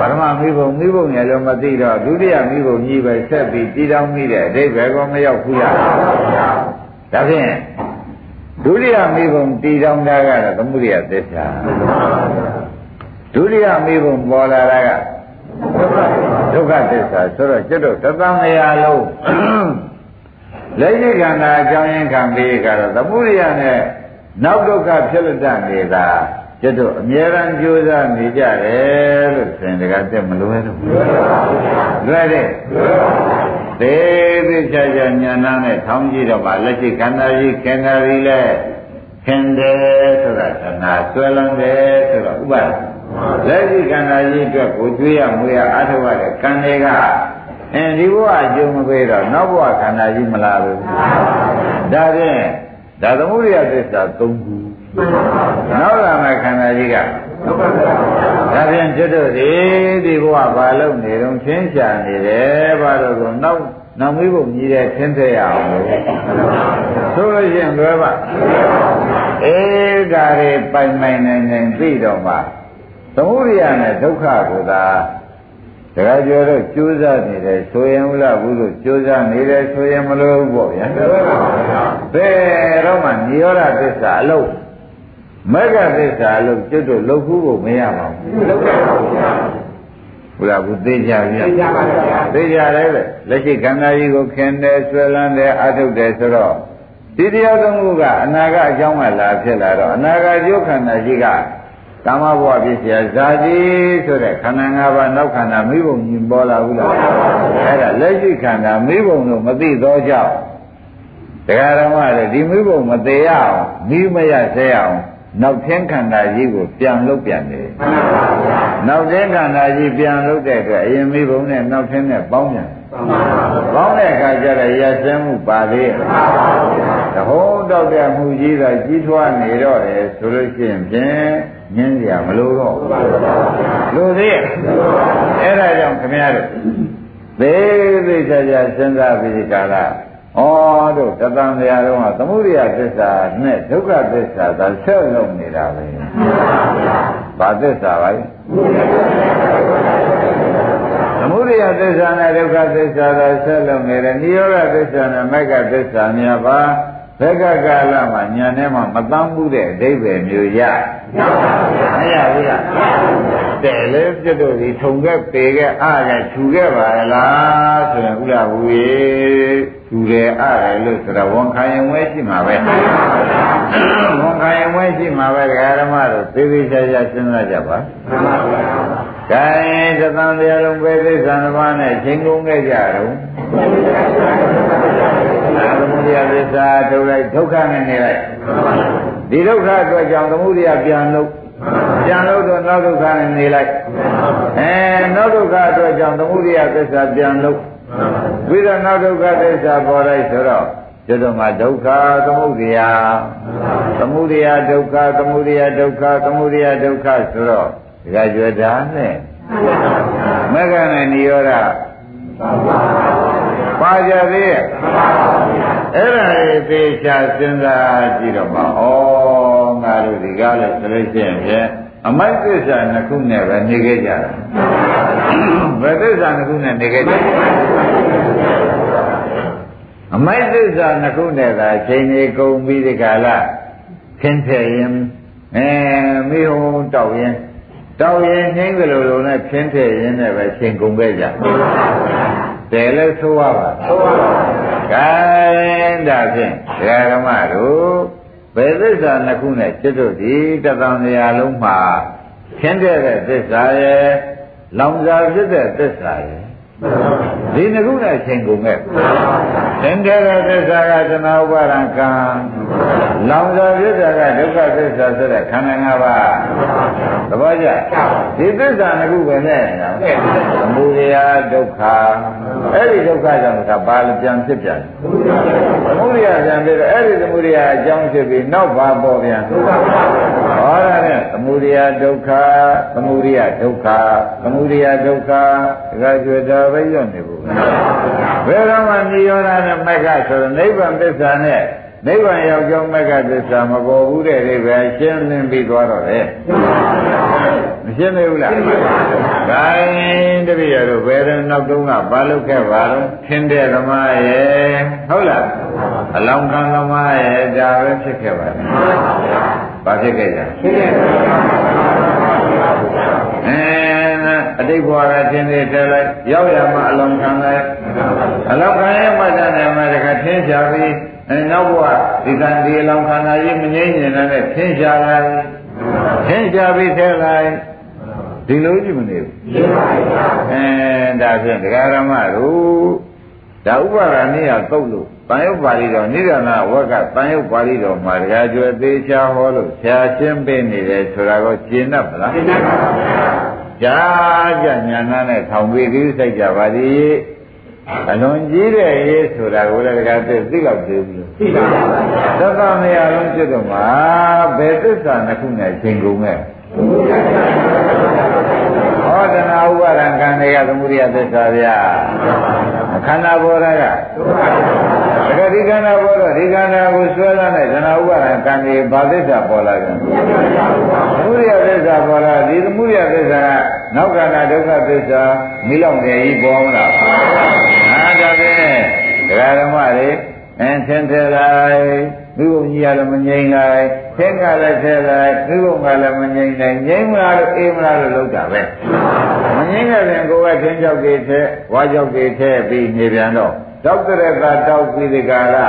ပထမမိဘုံမိဘုံရဲ့လည်းမသိတော့ဒုတိယမိဘုံကြီးပဲဆက်ပြီးတည်တောင်းမိတယ်အဓိပ္ပာယ်ကမရောက်ဘူးလားဒါဖြင့်ဒုတိယမိဘုံတည်တောင်းတာကတော့သမှုရိယသစ္စာဒုတိယမိဘုံပေါ်လာတာကဒုက္ခသစ္စာဆိုတော့ကျွတ်တော့သတ္တမယာလုံးလက်ရှိခန္ဓာအကြောင်းရင်းခံပြီးကတော့သမှုရိယနဲ့ နောက်ဒုက္ခဖြစ်လက်တနေတာကျွတ်တော့အမြဲတမ်းကြိုးစားနေကြတယ်လို့ဆိုရင်တကတက်မလွယ်တော့ဘူးလွယ်တယ်သေးသေးချာချာညာနာနဲ့ထောင်းကြည့်တော့ဗာလက်ရှိခန္ဓာကြီးခင်တာကြီးလဲခင်တယ်ဆိုတာခန္ဓာဆွဲလန်းတယ်ဆိုတော့ဥပါဒလက်ရှိခန္ဓာကြီးအတွက်ကိုကျွေးရမွေးရအားထုတ်ရတဲ့ကံတွေကအဲဒီဘဝအကျုံးမပေးတော့နောက်ဘဝခန္ဓာကြီးမလာဘူးဒါဖြင့် ဒါသမုဒိယသစ္စာ၃ခုနောက်လာမယ့်ခန္ဓာကြီးကဒါဖြင့်ကျွတ်တို့ဒီဒီဘဝဘာလို့နေတော့ချင်းချာနေတယ်ဘာလို့ဆိုနောက်နောက်မိဖို့မြည်တဲ့သင်သေးရအောင်လို့ဆိုလို့ရှိရင်လွယ်ပါအေးဒါတွေပိုင်ပိုင်နိုင်နိုင်သိတော့မှသမုဒိယနဲ့ဒုက္ခကိုသာ တခါကျော်တော့ကြိုးစားနေတယ်ဆိုရင်ဟုတ်လားဘူးလို့ကြိုးစားနေတယ်ဆိုရင်မလို့ဘူးပေါ့ဗျာဘယ်တော့မှနိရောဓသစ္စာအလုံးမဂ္ဂသစ္စာအလုံးကျွတ်တို့လောက်ခုကိုမရပါဘူးလောက်ပါဘူးဘုရားဘုသိကြပြီသိကြပါဗျာသိကြတယ်လေလက်ရှိခန္ဓာကြီးကိုခင်တယ်ဆွဲလန်းတယ်အထုတ်တယ်ဆိုတော့ဒီတရားသုံးခုကအနာဂတ်အကြောင်းကလာဖြစ်လာတော့အနာဂတ်ကျိုးခန္ဓာကြီးက ကာမဘဝဖြစ်เสียဇာတိဆိုတဲ့ခန္ဓာ၅ပါးနောက်ခန္ဓာမိဘုံကြီးပေါ်လာဘူးလားအဲ့ဒါလက်ရှိခန္ဓာမိဘုံတို့မသိသောကြောင့်တရားဓမ္မတွေဒီမိဘုံမသေးရအောင်မိမရဆဲအောင်နောက်ထင်းခန္ဓာကြီးကိုပြန်လုပ်ပြန်တယ်မှန်ပါဗျာနောက်ထင်းခန္ဓာကြီးပြန်လုပ်တဲ့အတွက်အရင်မိဘုံနဲ့နောက်ထင်းနဲ့ပေါင်းပြန်ပေါင်းတဲ့အခါကျတော့ရစဲမှုပါသေးရဲ့တဟောတောက်တဲ့မှုကြီးကကြီးထွားနေတော့တယ်ဆိုလို့ရှိရင်ဖြင့် ညင်းကြမလို့တော့လို့သေးရဲ့အဲ့ဒါကြောင့်ခင်ဗျားတို့သေးသေးချာချာစဉ်းစားပြီးကာလဩတို့တသံတရားတော်ကသမုဒိယသစ္စာနဲ့ဒုက္ခသစ္စာသာဆက်လုံးနေတာပဲဘာသစ္စာပါလဲသမုဒိယသစ္စာနဲ့ဒုက္ခသစ္စာသာဆက်လုံးနေတယ်နိရောဓသစ္စာနဲ့မဂ္ဂသစ္စာများပါဘက်ကကာလမှာညာထဲမှာမတန်းမှုတဲ့အဓိပ္ပာယ်မျိုးရမရဘူးလားတဲ့လေပြတ်တို့ဒီထုံခဲ့ပေခဲ့အားခဲ့ထူခဲ့ပါလားဆိုရင်ဥလာဘူးရေထူတယ်အားတယ်လို့ဆိုတာဝန်ခံရင်ဝဲရှိမှာပဲဝန်ခံရင်ဝဲရှိမှာပဲဒကာဓမ္မတို့သေသေးချာချာစဉ်းစားကြပါ ကဲသတန်တရားလုံးပဲသိသံတစ်ပါးနဲ့ချိန်ကုန်ခဲ့ကြတော့သမုဒယသစ္စာထုတ်လိုက်ဒုက္ခနဲ့နေလိုက်ဒီဒုက္ခအတွက်ကြောင့်သမုဒယပြန်လို့ပြန်လို့တော့နောက်ဒုက္ခနဲ့နေလိုက်အဲနောက်ဒုက္ခအတွက်ကြောင့်သမုဒိယသစ္စာပြန်လို့ပြီးတော့နောက်ဒုက္ခသစ္စာပေါ်လိုက်ဆိုတော့ကျွတ်တော့မှဒုက္ခသမုဒိယသမုဒိယဒုက္ခသမုဒိယဒုက္ခသမုဒိယဒုက္ခဆိုတော့ ဒီကကျွတ်တာနဲ့မဂ္ဂနဲ့နိရောဓပါကြသေးရဲ့အဲ့ဒါလေးသေချာစဉ်းစားကြည့်တော့မှဩငါတို့ဒီကားလဲဆိုလို့ရှိရင်ဖြင့်အမိုက်သစ္စာနှစ်ခုနဲ့ပဲနေခဲ့ကြတာဘယ်သစ္စာနှစ်ခုနဲ့နေခဲ့ကြအမိုက်သစ္စာနှစ်ခုနဲ့သာအချိန်ကြီးကုန်ပြီးဒီကလာခင်းထည့်ရင်အဲမိဟုံတောက်ရင် တောက်ရင်နှင်းကလေးလိုနဲ့ခင်းထည့်ရင်လည်းပဲချိန်ကုန်ခဲ့ကြတယ်လဲဆိုရပါဆိုရပါကဲဒါဖြင့်ဒကာဓမ္မတို့ဘယ်သစ္စာနှစ်ခုနဲ့จิตတို့ဒီတသံတရားလုံးမှာခင်းတဲ့သစ္စာရဲ့လောင်စာဖြစ်တဲ့သစ္စာရဲ့ ဒီနှစ်ခုနဲ့ချိန်ကုန်ခဲ့သင်္ကေတသစ္စာကသနာဥပါဒံကံလောင်စာသစ္စာကဒုက္ခသစ္စာဆိုတဲ့ခန္ဓာ၅ပါးသဘောကျဒီသစ္စာနှစ်ခုပဲနဲ့နော်သမုဒယဒုက္ခ အဲ့ဒီဒုက္ခကြောင့်ကဘာလဲပြန်ဖြစ်ပြန်သမုဒယပြန်ပြီးတော့အဲ့ဒီသမုဒယအကြောင်းဖြစ်ပြီးနောက်ဘာပေါ်ပြန်ဟောရတဲ့သမုဒယဒုက္ခသမုဒယဒုက္ခသမုဒယဒုက္ခဒါကကျွေတာပဲရွတ်နေဘူးဘယ်တော့မှနိရောဓနဲ့မက္ခဆိုတော့နိဗ္ဗာန်သစ္စာနဲ့ နိဗ္ဗာန်ရောက်ကြောင်းမက္ခသစ္စာမပေါ်ဘူးတဲ့ဒီပဲရှင်းလင်းပြီးသွားတော့လေမရှင်းသေးဘူးလားဂိုင်းတပည့်ရတို့ဘယ်တော့နောက်တုန်းကဘာလုပ်ခဲ့ပါတော့ထင်းတဲ့သမားရဲ့ဟုတ်လားအလောင်းခံသမားရဲ့ဒါပဲဖြစ်ခဲ့ပါတယ်ဘာဖြစ်ခဲ့ကြအဲအတိတ်ဘဝကသင်္သေးတယ်လိုက်ရောက်ရမှအလောင်းခံလိုက်အလောင်းခံရဲ့မှတ်တယ်မှာတခါထင်းချပြီး အဲနောက်ဘဝဒီကံဒီအလောင်းခန္ဓာကြီးမငြိမ့်နေနဲ့ထင်းချလိုက်ထင်းချပြီးထဲလိုက်ဒီလိုကြည့်မနေဘူးအဲဒါဖြင့်ဒကာရမတို့ဒါဥပါဒာနည်းကသုတ်လို့တန်ရုပ်ပါဠိတော်နိဒာနဝက်ကတန်ရုပ်ပါဠိတော်မှာဒကာကျွယ်သေးချာဟောလို့ဆရာချင်းပေးနေတယ်ဆိုတာကိုရှင်းတတ်ပလားရှင်းတတ်ပါဗျာကြာကြညာနာနဲ့ထောင်ပြီးသေးစိုက်ကြပါသည် အလွန်ကြီးတဲ့ရေးဆိုတာကိုလည်းဒကာသိသိတော့သေးဘူးသိပါပါသတ္တမရလုံးဖြစ်တော့မှာဘယ်သစ္စာနှစ်ခုနဲ့ချိန်ကုန်မဲ့ဟောတနာဥပါဒံကံတွေကသမုဒိယသစ္စာဗျာခန္ဓာဘောရကတကယ်ဒီခန္ဓာဘောတော့ဒီခန္ဓာကိုဆွဲလာတဲ့တနာဥပါဒံကံတွေဘာသစ္စာပေါ်လာကြသမုဒိယသစ္စာပေါ်လာဒီသမုဒိယသစ္စာကနောက်ခန္ဓာဒုက္ခသစ္စာမိလောင်တယ်ကြီးပေါ်မလား ဟာဒါဖြင့်ဒကာဓမ္မတွေအင်းသင်္ထေလိုက်မိဘကြီးရလည်းမငြိမ်လိုက်သင်္ကလည်းထဲလိုက်မိဘကလည်းမငြိမ်နိုင်ငြိမ်မလားလို့အေးမလားလို့လောက်တာပဲမငြိမ်တဲ့ရင်ကိုယ်ကသင်္ကြောက်ကြီးထဲဝါကြောက်ကြီးထဲပြီးနေပြန်တော့တောက်တဲ့ကတောက်ပြီးဒီကလာ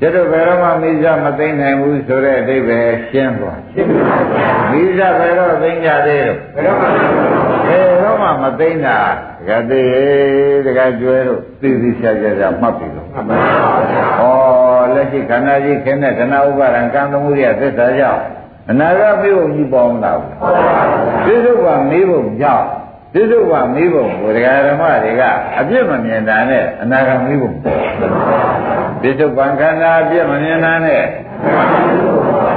ကျတော့ဘယ်တော့မှမိစ္ဆမသိမ့်နိုင်ဘူးဆိုတဲ့အဓိပ္ပာယ်ရှင်းသွားရှင်းပါဗျာမိစ္ဆဘယ်တော့သိမ့်ကြသေးလို့ဘယ်တော့မှ ဘယ်တော့မှမသိမ့်တာတကယ်သေးတကယ်ကျွဲလို့သိသိချာချာချာမှတ်ပြီလို့မှန်ပါဗျာဩလက်ရှိခန္ဓာကြီးခင်းတဲ့ဓနာဥပါဒံကံသမှုရိယသစ္စာကြောင့်အနာဂတ်ပြေဖို့ကြီးပေါင်းလာဘူးပြစ္ဆုတ်ကမေးဖို့ကြောင့်ပြစ္ဆုတ်ကမေးဖို့ဘုရားဓမ္မတွေကအပြစ်မမြင်တာနဲ့အနာဂတ်မေးဖို့ပြစ္ဆုတ်ကခန္ဓာအပြစ်မမြင်တာနဲ့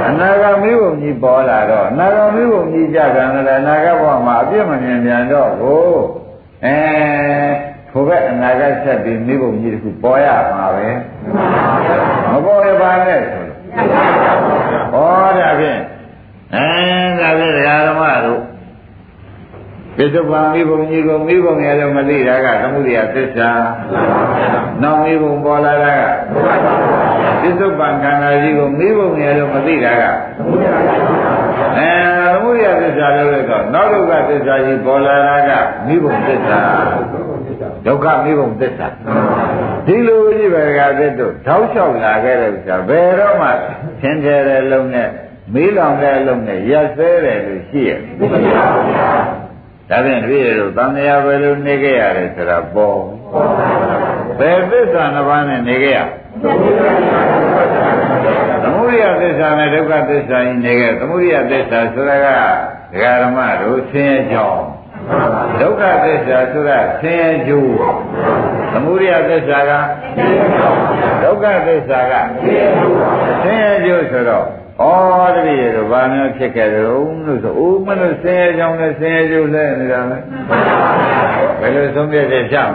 အနာဂတ်မေးဖို့ကြီးပေါ်လာတော့အနာဂတ်မေးဖို့ကြီးကြကံလည်းအနာဂတ်ဘဝမှာအပြစ်မမြင်ပြန်တော့ကိုအဲထိုဘက်အနာဂတ်ဆက်ပြီးမိဘကြီးတခုပေါ်ရမှာပဲမပေါ်ရပါနဲ့ဆိုလို့ဟောဒါဖြင့်အဲဒါဖြင့်ဓမ္မတို့ပိဿဘာမိဘကြီးကိုမိဘငယ်တော့မသိတာကသမှုရိယသစ္စာနောက်မိဘပေါ်လာတာက ပိဿဘာခန္ဓာကြီးကိုမိဘငယ်တော့မသိတာကအဲသမှုရိယသစ္စာလို့လည်းတော့နောက်ဒုက္ခသစ္စာကြီးပေါ်လာတာကမိဘသစ္စာဒုက္ခမိဘသစ္စာဒီလိုကြီးပဲကသစ်တို့ထောက်လျှောက်လာခဲ့တဲ့ဥစ္စာဘယ်တော့မှသင်တယ်တဲ့လုံးနဲ့မေးလောင်တဲ့အလုံးနဲ့ရက်စဲတယ်လို့ရှိရဲ့ဒါဖြင့်တပည့်တို့သံဃာပဲလို့နေခဲ့ရတယ်ဆိုတာပေါ်ဘယ်သစ္စာနှစ်ပါးနဲ့နေခဲ့ရ သမုဒဒိယသစ္စာနဲ့ဒုက္ခသစ္စာကြီးနေခဲ့သမုဒိယသစ္စာဆိုတာကဒကာဓမ္မတို့ဆင်းရဲကြောင်းဒုက္ခသစ္စာဆိုတာဆင်းရဲကျိုးသမုဒိယသစ္စာကဒုက္ခသစ္စာကဆင်းရဲကျိုးဆိုတော့ဩတတိယတို့ဘာမျိုးဖြစ်ခဲ့တယ်လို့ဆိုဦးမလို့ဆင်းရဲကြောင်းနဲ့ဆင်းရဲကျိုးလဲနေတာပဲဘယ်လိုဆုံးဖြတ်ချက်ချမ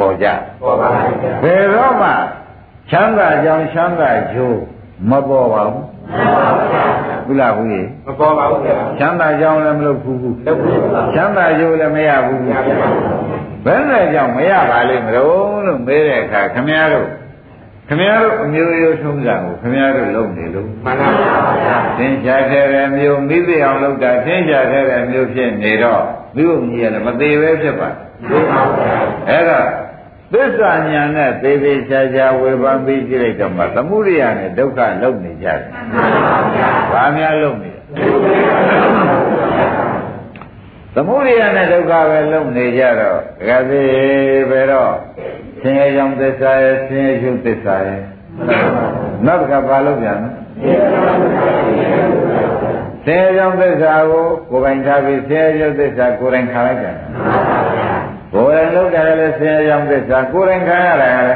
ပေါ်ကြပေါ်ပါဘယ်တော့မှချမ်းသာကြောင်းချမ်းသာကျိုးမပေါ်ပါဘူးဘူးလားဘူးကြီးမပေါ်ပါဘူးချမ်းသာကြောင်းလည်းမလုပ်ဘူးဘူးချမ်းသာကျိုးလည်းမရဘူးဘယ်နဲ့ကြောင့်မရပါလိမ့်မလို့လို့မေးတဲ့အခါခမည်းတော်ခမည်းတော်အမျိုးရိုးထုံးစံကိုခမည်းတော်လုပ်နေလို့မှန်ပါပါသင်္ချာတဲ့မျိုးမိသိအောင်လုပ်တာသင်္ချာတဲ့မျိုးဖြစ်နေတော့မိဘကြီးရတယ်မသေးပဲဖြစ်ပါအဲ့တော့ သစ္စာညာနဲ့သေသေးချာချာဝေဖန်ပြီးကြည့်လိုက်တော့မှသမုဒိယနဲ့ဒုက္ခလုံနေကြတယ်။ဘာများလုံနေသမုဒိယနဲ့ဒုက္ခပဲလုံနေကြတော့ဒကာသေးပဲတော့ဆင်းရဲကြောင့်သစ္စာရဲ့ဆင်းရဲချုပ်သစ္စာရဲ့နောက်တစ်ခါဘာလုပ်ပြန်လဲဆင်းရဲကြောင့်သစ္စာကိုကိုယ်ပိုင်ထားပြီးဆင်းရဲချုပ်သစ္စာကိုယ်တိုင်ခံလိုက်ကြတယ် ကိုယ်တိုင်လောက်တယ်လည်းဆင်းရဲကြောင်းသစ္စာကိုယ်တိုင်ခံရတယ်လေ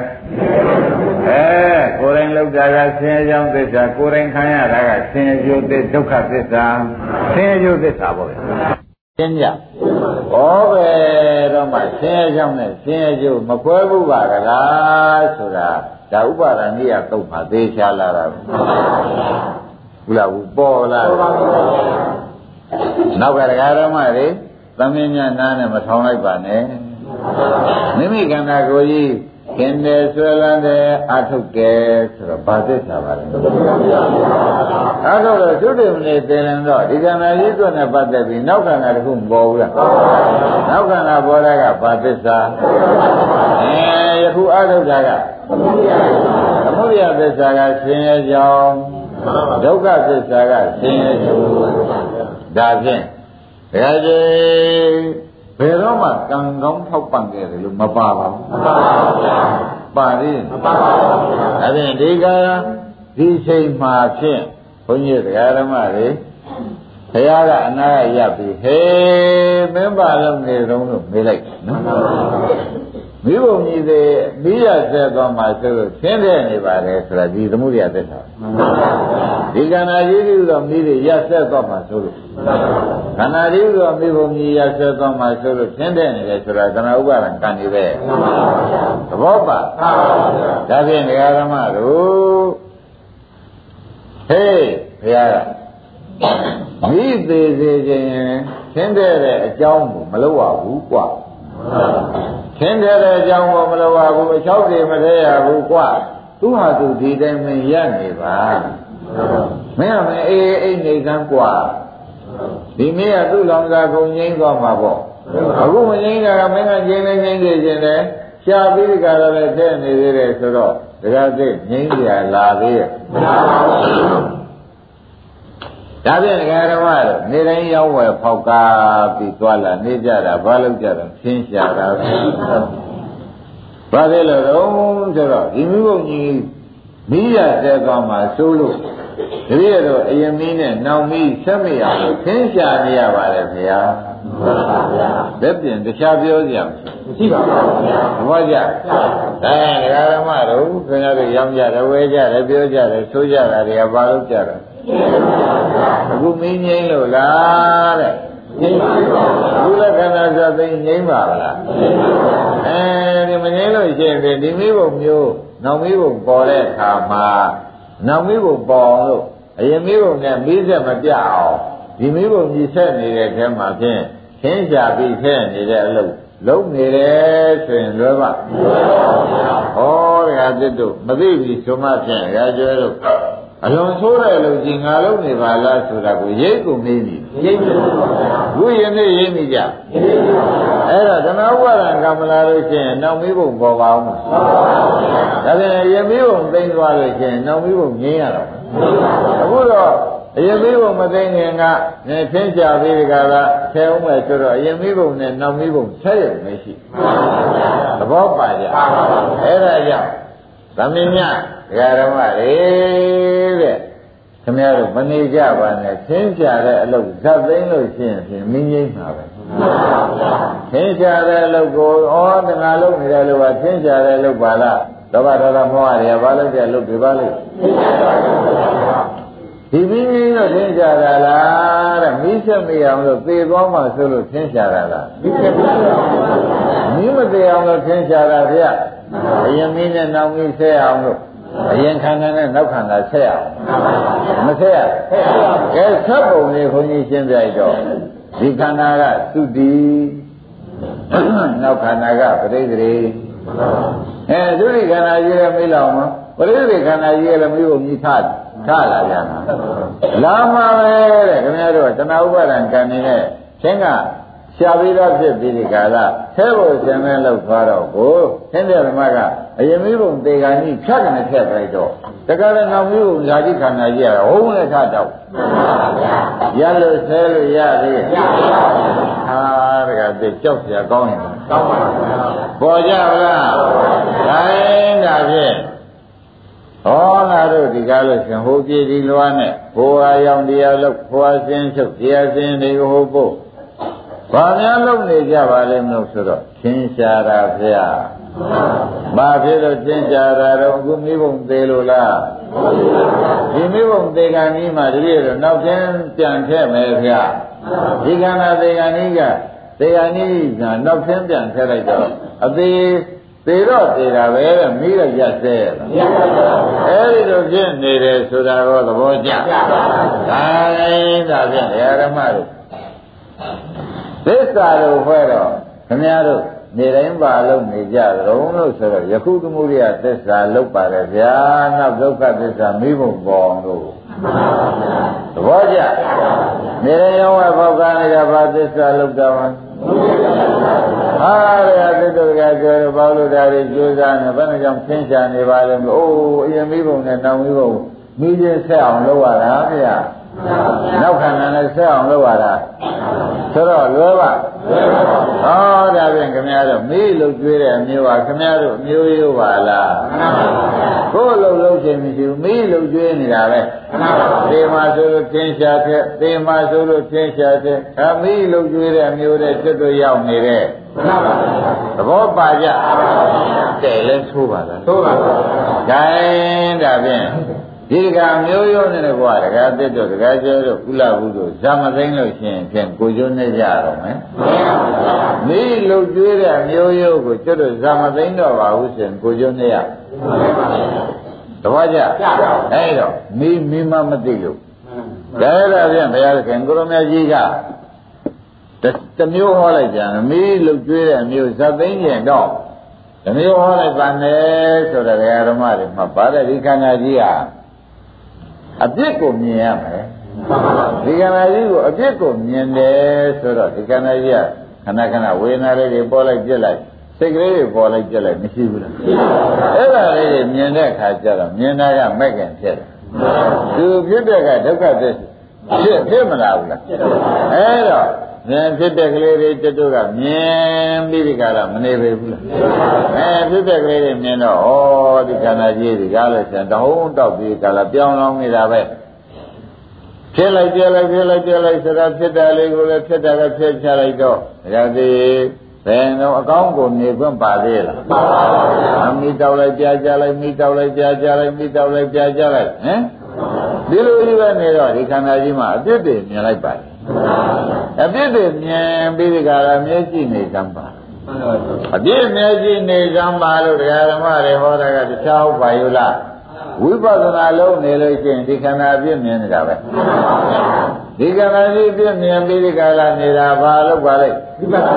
အဲကိုယ်တိုင်လောက်တာကဆင်းရဲကြောင်းသစ္စာကိုယ်တိုင်ခံရတာကဆင်းရဲကျိုးသစ္ဒုက္ခသစ္စာဆင်းရဲကျိုးသစ္စာပေါ့ဗျာရှင်းကြဩပဲတော့မှဆင်းရဲကြောင်းနဲ့ဆင်းရဲကျိုးမကွဲဘူးပါကလားဆိုတာဒါဥပါဒဏ်ကြီးကတုတ်မှသေချာလာတာဘူးလားဘူးပေါ်လာနောက်ကတရားဓမ္မတွေသမင်းများနားနဲ့မထောင်လိုက်ပါနဲ့ မိမိခန္ဓာကိုယ်ကြီးခင်တယ်ဆွဲလန်းတယ်အထုတ်တယ်ဆိုတော့ဘာသစ္စာပါလဲအဲတော့သုတေမနေသင်ရင်တော့ဒီခန္ဓာကြီးစွနဲ့ပတ်သက်ပြီးနောက်ခန္ဓာတစ်ခုမပေါ်ဘူးလားနောက်ခန္ဓာပေါ်တဲ့ကဘာသစ္စာအဲယခုအထုတ်တာကသမုဒိယသစ္စာကဆင်းရဲကြောင်းဒုက္ခသစ္စာကဆင်းရဲကျိုးဒါဖြင့်ဒါကြိ ဘယ်တော့မှကံကောင်းထောက်ပံ့ခဲ့တယ်လို့မပါပါဘူးမပါပါဘူးပါသေးမပါပါဘူးဒါဖြင့်ဒီကဒီချိန်မှာဖြင့်ဘုန်းကြီးတရားဓမ္မတွေဘုရားကအနာရရပ်ပြီးဟေးမင်းပါလုံးနေတုံးလို့မေးလိုက်နော်မိဘုံကြီးတွေမိရဆက်သွားမှဆိုလို့ရှင်းတဲ့နေပါတယ်ဆိုတာဒီသမှုရိယသက်တာ ဒီကန္နာကြီးကြီးတော့မိတွေရဆက်သွားမှဆိုလို့ခန္ဓာကြီးတော့မိဘုံကြီးရဆက်သွားမှဆိုလို့ရှင်းတဲ့နေတယ်ဆိုတာကနာဥပါဒံကံနေပဲသဘောပါဒါဖြင့်ဒကာဓမ္မတို့ဟေးဘုရားကမိသေးသေးခြင်းရှင်းတဲ့အကြောင်းကိုမလုပ်ရဘူးကွာခင်းတဲ့အကြောင်းကိုမလိုပါဘူးအချောက်တွေမထဲရဘူးကွာသူဟာသူဒီတိုင်းမင်းရနေပါ မင်းကမင်းအေးအိတ်နေကန်းကွာဒီမင်းကသူ့လောင်စာကုန်ငိမ့်သွားမှာပေါ့အခုမငိမ့်တာကမင်းကငိမ့်နေငိမ့်နေခြင်းနဲ့ရှားပြီးကြတော့လည်းတဲ့နေသေးတယ်ဆိုတော့တခါသိငိမ့်ကြလာသေးရဲ့ဒါဖြင့်ဒကာရမတို့နေတိုင်းရောက်ဝယ်ဖောက်ကားပြီးသွားလာနေကြတာဘာလို့ကြတော့ရှင်းရှာတာဘာလဲလို့တော့ဆိုတော့ဒီမိဘကြီး မိရတဲ့ကောင်မှာစိုးလို့တပည့်တော်အယမင်းနဲ့နောင်မီးဆက်မရလို့ရှင်းရှာနေရပါတယ်ခင်ဗျာလက်ပြင်တခြားပြောကြမရှိပါဘူးဗျာသဘောကျဒါရင်ဒကာရမတို့ခင်ဗျားတို့ရောင်းကြတယ်ဝဲကြတယ်ပြောကြတယ်ဆိုကြတာတွေကဘာလို့ကြတယ်အခုမင်းငိမ့်လို့လားတဲ့ငိမ့်ပါဘူးဘုလက္ခဏာဆိုသိငိမ့်ပါလားအဲဒီမငိမ့်လို့ရှိရင်ဒီမိဘုံမျိုး နောက်မိဘုံပေါ်တဲ့အခါမှာနောက်မိဘုံပေါ်အောင်လို့အရင်မိဘုံနဲ့မိဆက်မပြအောင်ဒီမိဘုံကြီးဆက်နေတဲ့ထဲမှာဖြင့်ခင်းကြပြီးဆက်နေတဲ့အလုပ်လုံးနေတယ်ဆိုရင်လွယ်ပါဟောရကတစ်တို့မသိပြီဆိုမှဖြင့်ရကျွဲတို့အလွန်ဆိုးတဲ့လူကြီးငါလုံးနေပါလားဆိုတာကိုရိတ်ကိုမေးပြီ ရိတ်ပါဘူးဘုရင်နေရိတ်မိကြအဲ့တော့ဓမ္မဥပါဒံကမလာလို့ရှိရင်နောက်မိဘုံပေါ်ပါအောင်ဒါပြန်ရမိဘုံသိမ့်သွားလို့ရှိရင်နောက်မိဘုံငင်းရတော့အခုတော့အရင်မိဘုံမသိခင်ကနေထင်းကြပြီးဒီကလာဆဲအောင်မဲ့ဆိုတော့အရင်မိဘုံနဲ့နောက်မိဘုံဆက်ရုံမရှိသဘောပါကြအဲ့ဒါကြောင့်သမင်းမြဒကာဓမ္မတွေတဲ့ ခင်ဗျားတို့မနေကြပါနဲ့သင်ကြတဲ့အလုပ်ဇတ်သိမ်းလို့ရှိရင်ဖြင့်မင်းငိမ့်မှာပဲသင်ကြတဲ့အလုပ်ကိုဩတငါလုပ်နေတယ်လို့ပါသင်ကြတဲ့အလုပ်ပါလားလောဘဒေါသမောဟတွေကဘာလို့တဲ့အလုပ်တွေပါလဲဒီမင်းကြီးတော့သင်ကြတာလားတဲ့မိဆက်မရအောင်လို့သေသွားမှဆိုလို့သင်ကြတာလားမိဆက်မရအောင်မိမသေးအောင်လို့သင်ကြတာဗျအရင်မင်းနဲ့နောက်မင်းဆဲအောင်လို့ အရင်ခန္ဓာနဲ့နောက်ခန္ဓာဆက်အောင်မဆက်ရကဲဆက်ပုံလေးခွန်ကြီးရှင်းပြတော့ဒီခန္ဓာကသုတိနောက်ခန္ဓာကပရိသေရိအဲသုတိခန္ဓာကြီးလည်းမေးလောက်မှာပရိသေခန္ဓာကြီးလည်းမျိုးကိုမြည်ထားထားလာကြတာလာမှာပဲတဲ့ခင်ဗျားတို့ကတဏှာဥပါဒံကံနေတဲ့ချင်းကရှားပြီးတော့ဖြစ်ပြီးဒီကာလဆဲဖို့ဆင်းမဲလောက်သွားတော့ကိုသင်္ကြန်ဓမ္မက အယမိဘုံတေဂာကြီးဖြတ်ကနေဖြတ်လိုက်တော့တကယ်လည်းနောက်မျိုးကိုလာကြည့်ခန္ဓာကြီးရဟုတ်လည်းထတော့ရလို့ဆဲလို့ရသေးရပါဘူးဟာတကယ်ကြောက်စရာကောင်းရင်ကောင်းပါဘူးပေါ်ကြလားခိုင်းတာဖြင့်ဟောလာတို့ဒီကားလို့ရှင်ဟိုပြေဒီလွားနဲ့ဟိုဟာရောင်တရားလို့ဟိုဟာစင်းချုပ်တရားစင်းတွေကိုဟိုပို့ဘာများလုပ်နေကြပါလဲမလို့ဆိုတော့သင်္ချာတာဗျာ ဘာဖြစ်လို့သင်္ချာတာတော့အခုမိဘုံသေးလို့လားဒီမိဘုံသေးကံကြီးမှတပည့်တော့နောက်ချင်းပြန်ထည့်မယ်ဗျာဒီခန္ဓာသေးကံကြီးကသေကံကြီးကနောက်ချင်းပြန်ထည့်လိုက်တော့အသေးသေတော့သေတာပဲတဲ့မိတော့ရက်သေးရလားအဲဒီလိုဖြစ်နေတယ်ဆိုတာတော့သဘောကျဒါရင်ဒါဖြင့်ဓမ္မတို့သစ္စာလို့ဖွဲ့တော့ခင်ဗျားတို့ နေတိုင်းပါလို့နေကြကြုံလို့ဆိုတော့ယခုသမှုရိယသစ္စာလောက်ပါတယ်ဗျာနောက်ဒုက္ခသစ္စာမိဘုံပေါ်အောင်လို့သဘောကျနေတိုင်းရောဝပေါက်ကားနေတာဘာသစ္စာလောက်တော့ဟာရသစ္စာကပြောတော့ဘာလို့ဒါတွေကြိုးစားနေဘယ်နှကြောင့်သင်္ချာနေပါလဲမလို့အိုးအရင်မိဘုံနဲ့နောက်မိဘုံမိချင်းဆက်အောင်လုပ်ရတာဗျာ နောက်ခန္ဓာနဲ့ဆက်အောင်လုပ်ရတာဆိုတော့လွယ်ပါဟောဒါဖြင့်ခင်ဗျားတို့မေးလို့ကျွေးတဲ့အမျိုးပါခင်ဗျားတို့မျိုးရိုးပါလားကိုယ်လုံးလုံးချင်းမရှိဘူးမေးလို့ကျွေးနေတာပဲသေမာဆိုလို့သင်ရှားတဲ့သေမာဆိုလို့သင်ရှားတဲ့ဒါမေးလို့ကျွေးတဲ့အမျိုးတဲ့ကျွတ်တို့ရောက်နေတဲ့သဘောပါကြတဲ့လဲသိုးပါလားသိုးပါပါဂိုင်းဒါဖြင့် ဒီကမျိုးရိုးနဲ့ကွာတကားတက်တော့တကားကျဲတော့ကုလဘူးတို့ဇာမသိမ့်လို့ရှိရင်ဖြင့်ကိုကျိုးနဲ့ကြတော့မယ်မိလုတ်ကျွေးတဲ့မျိုးရိုးကိုကျွတ်တော့ဇာမသိမ့်တော့ပါဘူးဆိုရင်ကိုကျိုးနဲ့ရတပည့်ကြအဲ့တော့မိမိမမသိလို့ဒါရတာပြန်ဘုရားခင်ကိုရမကြီးကတမျိုးဟောလိုက်ပြန်မိလုတ်ကျွေးတဲ့မျိုးဇာသိမ့်ကျင်တော့တမျိုးဟောလိုက်ပါနဲ့ဆိုတော့ဓမ္မတွေမှာဗာတဲ့ဒီခန္ဓာကြီးဟာ အပြစ်ကိုမြင်ရမယ်ဒီကံကြီးကိုအပြစ်ကိုမြင်တယ်ဆိုတော့ဒီကံကြီးကခဏခဏဝေဒနာလေးတွေပေါ်လိုက်ပြက်လိုက်စိတ်ကလေးတွေပေါ်လိုက်ပြက်လိုက်မရှိဘူးလားအဲ့ဒါလေးတွေမြင်တဲ့အခါကျတော့မြင်တာကမဲ့ခင်ဖြစ်တယ်သူဖြစ်တဲ့ကဒုက္ခသစ္စာဖြစ်ဖြစ်မလားဘူးလားအဲ့တော့ မြင်ဖြစ်တဲ့ကလေးတွေတတို့ကမြင်ပြီးဒီကရမနေပေဘူးလားအဲဖြစ်တဲ့ကလေးတွေမြင်တော့ဩဒီခန္ဓာကြီးဒီကားလို့ဆန်တဟုံးတောက်ပြီးကလာပြောင်းလောင်းနေတာပဲဖြစ်လိုက်ပြလိုက်ပြလိုက်ပြလိုက်ဆိုတာဖြစ်တာလေးကိုလည်းဖြစ်တာကဖြစ်ချလိုက်တော့ဒါသည်ဘယ်တော့အကောင်းကိုနေခွင့်ပါသေးလားပါပါဘုရားမိတောက်လိုက်ပြကြလိုက်မိတောက်လိုက်ပြကြလိုက်မိတောက်လိုက်ပြကြလိုက်ဟမ်ဒီလိုကြီးပဲနေတော့ဒီခန္ဓာကြီးမှာအပြစ်တွေမြင်လိုက်ပါတယ် အပြစ်တွေမြင်ပြီးဒီကရာမျက်ကြည့်နေကြပါအပြစ်မျက်ကြည့်နေကြပါလို့တရားဓမ္မတွေဟောတာကတခြားဟုတ်ပါယူလားဝိပဿနာလုံးနေလို့ရှိရင်ဒီခန္ဓာအပြစ်မြင်နေတာပဲဒီခန္ဓာကြီးအပြစ်မြင်ပြီးဒီကရာနေတာဘာလို့ပါလဲဝိပဿနာ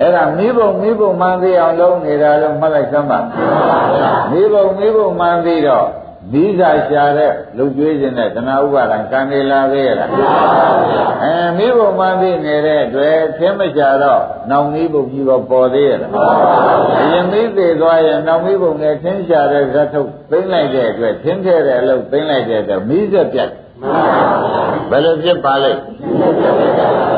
အဲ့ဒါမိဘုံမိဘုံမှန်သိအောင်လုံးနေတာလို့မှတ်လိုက်စမ်းပါမိဘုံမိဘုံမှန်သိတော့ မိစာရှာတဲ့လူကျွေးခြင်းနဲ့တဏှာဥပါဒံကံနေလာသေးရလားအဲမိဘုံမှန်သိနေတဲ့အတွက်သင်မရှာတော့နောင်မိဘုံကြီးတော့ပေါ်သေးရလားအရင်မိသေးသွားရင်နောင်မိဘုံနဲ့သင်ရှာတဲ့ဇတ်ထုတ်သိမ့်လိုက်တဲ့အတွက်သင်ခဲ့တဲ့အလုပ်သိမ့်လိုက်တဲ့အတွက်မိဆက်ပြတ်ဘယ်လိုဖြစ်ပါလိမ့်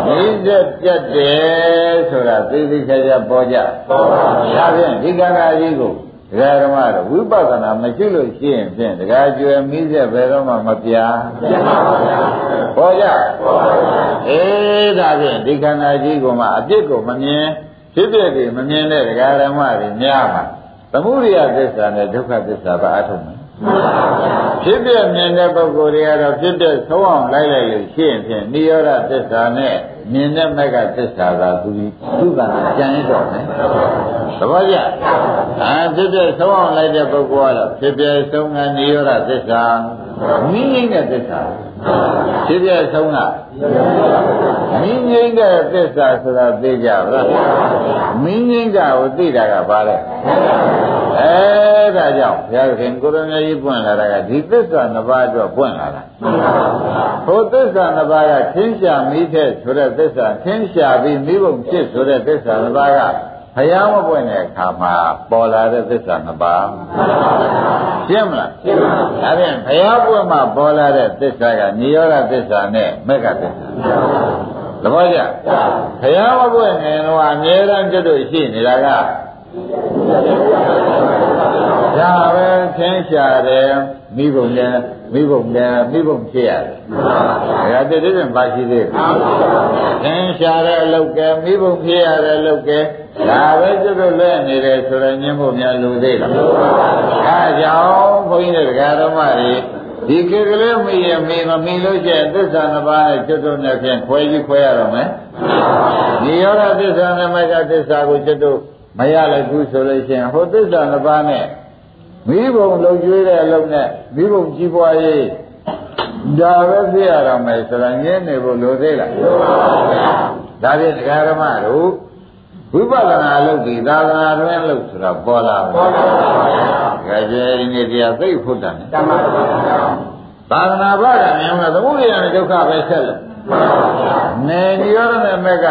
မိဆက်ပြတ်တယ်ဆိုတာသိသိချာချာပေါ်ကြပေါ်ပါဘူးဒါဖြင့်ဒီကံကြီးကို ဒကာဓမ္မတော့ဝိပဿနာမရှိလို့ရှိရင်ဖြင့်ဒကာကျွယ်မိဆက်ဘယ်တော့မှမပြာပေါ်ကြအေးဒါဖြင့်ဒီခန္ဓာကြီးကမှအပြစ်ကိုမမြင်ဖြစ်ဖြစ်ကြီးမမြင်တဲ့ဒကာဓမ္မတွေများမှာသမုဒိယသစ္စာနဲ့ဒုက္ခသစ္စာပါအထုံးမယ်ဖြစ်ပြမြင်တဲ့ပုဂ္ဂိုလ်တွေကတော့ဖြစ်ပြဆုံးအောင်လိုက်လိုက်လို့ရှိရင်ဖြင့်နိရောဓသစ္စာနဲ့ မြင်တဲ့မက်ကသစ္စာကသူသူကကြံရတော့မယ်သဘောကျအာဖြစ်ပြဆုံးအောင်လိုက်တဲ့ပုဂ္ဂိုလ်ကတော့ဖြစ်ပြဆုံးကနိရောဓသစ္စာမြင်နေတဲ့သစ္စာဖြစ်ပြဆုံးက မြင်ငိမ့်တဲ့သစ္စာဆိုတာသိကြပါလားမြင်ငိမ့်ကကိုသိတာကဘာလဲအဲဒါကြောင့်ဘုရားခင်ကိုရမကြီးပွင့်လာတာကဒီသစ္စာနှစ်ပါးအတွက်ပွင့်လာတာဟိုသစ္စာနှစ်ပါးကသင်္ရှာမိတဲ့ဆိုတဲ့သစ္စာသင်္ရှာပြီးမိဘုံဖြစ်ဆိုတဲ့သစ္စာနှစ်ပါးက ဘုရားမပွင့်တဲ့အခါမှာပေါ်လာတဲ့သစ္စာနှစ်ပါးရှင်းမလားရှင်းပါပြီဒါဖြင့်ဘုရားပွင့်မှပေါ်လာတဲ့သစ္စာကနိရောဓသစ္စာနဲ့မက္ကသစ္စာသဘောကျဘုရားမပွင့်ငင်တော့အမြဲတမ်းကျွတ်တို့ရှိနေတာကဒါပဲသင်္ရှာတယ် မိဘုံတယ်မိဘုံတယ်မိဘုံဖြစ်ရတယ်။ဒါတည်းတည်းပါရှိသေးတယ်။သင်္ရှာတဲ့အလုတ်ကဲမိဘုံဖြစ်ရတဲ့အလုတ်ကဲဒါပဲကျွတ်တို့လဲနေတယ်ဆိုတော့ညှင်းဖို့များလူသေးလား။အဲကြောင့်ဘုန်းကြီးတို့ဓမ္မတွေဒီခေတ်ကလေးမိရမိမမိလို့ရှိရင်သစ္စာနှစ်ပါးနဲ့ကျွတ်တို့နဲ့ဖြင့်ခွဲပြီးခွဲရတော့မယ်။ဒီရောဓသစ္စာနဲ့မကသစ္စာကိုကျွတ်တို့မရလိုက်ဘူးဆိုလို့ရှိရင်ဟိုသစ္စာနှစ်ပါးနဲ့ မိဘုံလုံကျွေးတဲ့အလုပ်နဲ့မိဘုံကြီးပွားရေးဒါပဲသိရတော့မယ်ဆိုတာငင်းနေဖို့လိုသေးလားလိုပါဘူးဒါဖြင့်ဒကာဓမ္မတို့ဝိပဿနာလုပ်ပြီးသာသနာတွင်လုပ်ဆိုတာပေါ်လာပါဘူး။ဒါကြဲဒီနေ့တရားသိဖို့တန်တယ်။တမန်ပါဗျာ။သာသနာ့ဘာကမြင်မှာသမုဒိယနဲ့ဒုက္ခပဲဆက်လို့။မှန်ပါဗျာ။နေဒီရောနဲ့မက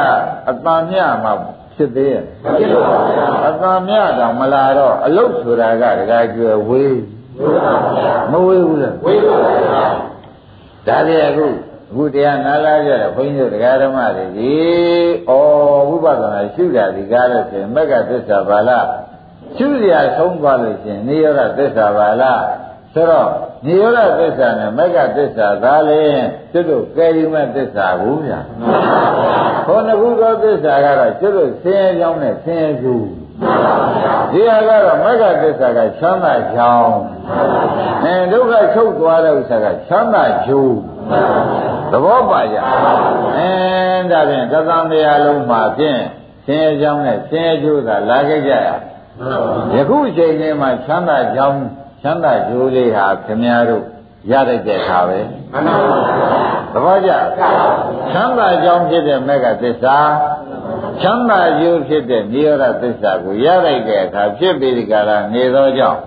အတန်မြမှာ ဖြစ်သေးရဲ့မဖြစ်ပါဘူးဗျာအတန်မြတောင်မလာတော့အလုတ်ဆိုတာကတကယ်ကျွယ်ဝေးမဝေးဘူးလားဝေးပါဗျာဒါတွေအခုအခုတရားနာလာကြတယ်ဘုန်းကြီးတို့တရားဓမ္မတွေဒီဩဝိပဿနာရှုတာဒီကားလို့ဆိုရင်မက္ကသစ္စာဘာလားရှုစရာဆုံးသွားလို့ရှိရင်နိရောဓသစ္စာဘာလားဆိုတော့ နိရောဓသစ္စာနဲ့မက္ကသစ္စာသာလေကျွတ်တို့ကယ်ရီမဲ့သစ္စာကိုဗျာခေါင်းခုသောသစ္စာကတော့ကျွတ်တို့ဆင်းရဲကြောင်းနဲ့ဆင်းရဲကျိုးဒီဟာကတော့မက္ကသစ္စာကချမ်းသာကြောင်းအဲဒုက္ခချုပ်သွားတဲ့ဥစ္စာကချမ်းသာကျိုးသဘောပါကြအဲဒါဖြင့်သသံတရားလုံးမှာဖြင့်ဆင်းရဲကြောင်းနဲ့ဆင်းရဲကျိုးသာလာခဲ့ကြရယခုအချိန်လေးမှာချမ်းသာကြောင်း ချမ်းသာကျိုးလေးဟာခင်ဗျားတို့ရတဲ့တဲ့ခါပဲမှန်ပါပါသဘောကျချမ်းသာကြောင်းဖြစ်တဲ့မေဃသစ္စာချမ်းသာကျိုးဖြစ်တဲ့နိရောဓသစ္စာကိုရလိုက်တဲ့အခါဖြစ်ပြီးဒီကရာနေသောကြောင့်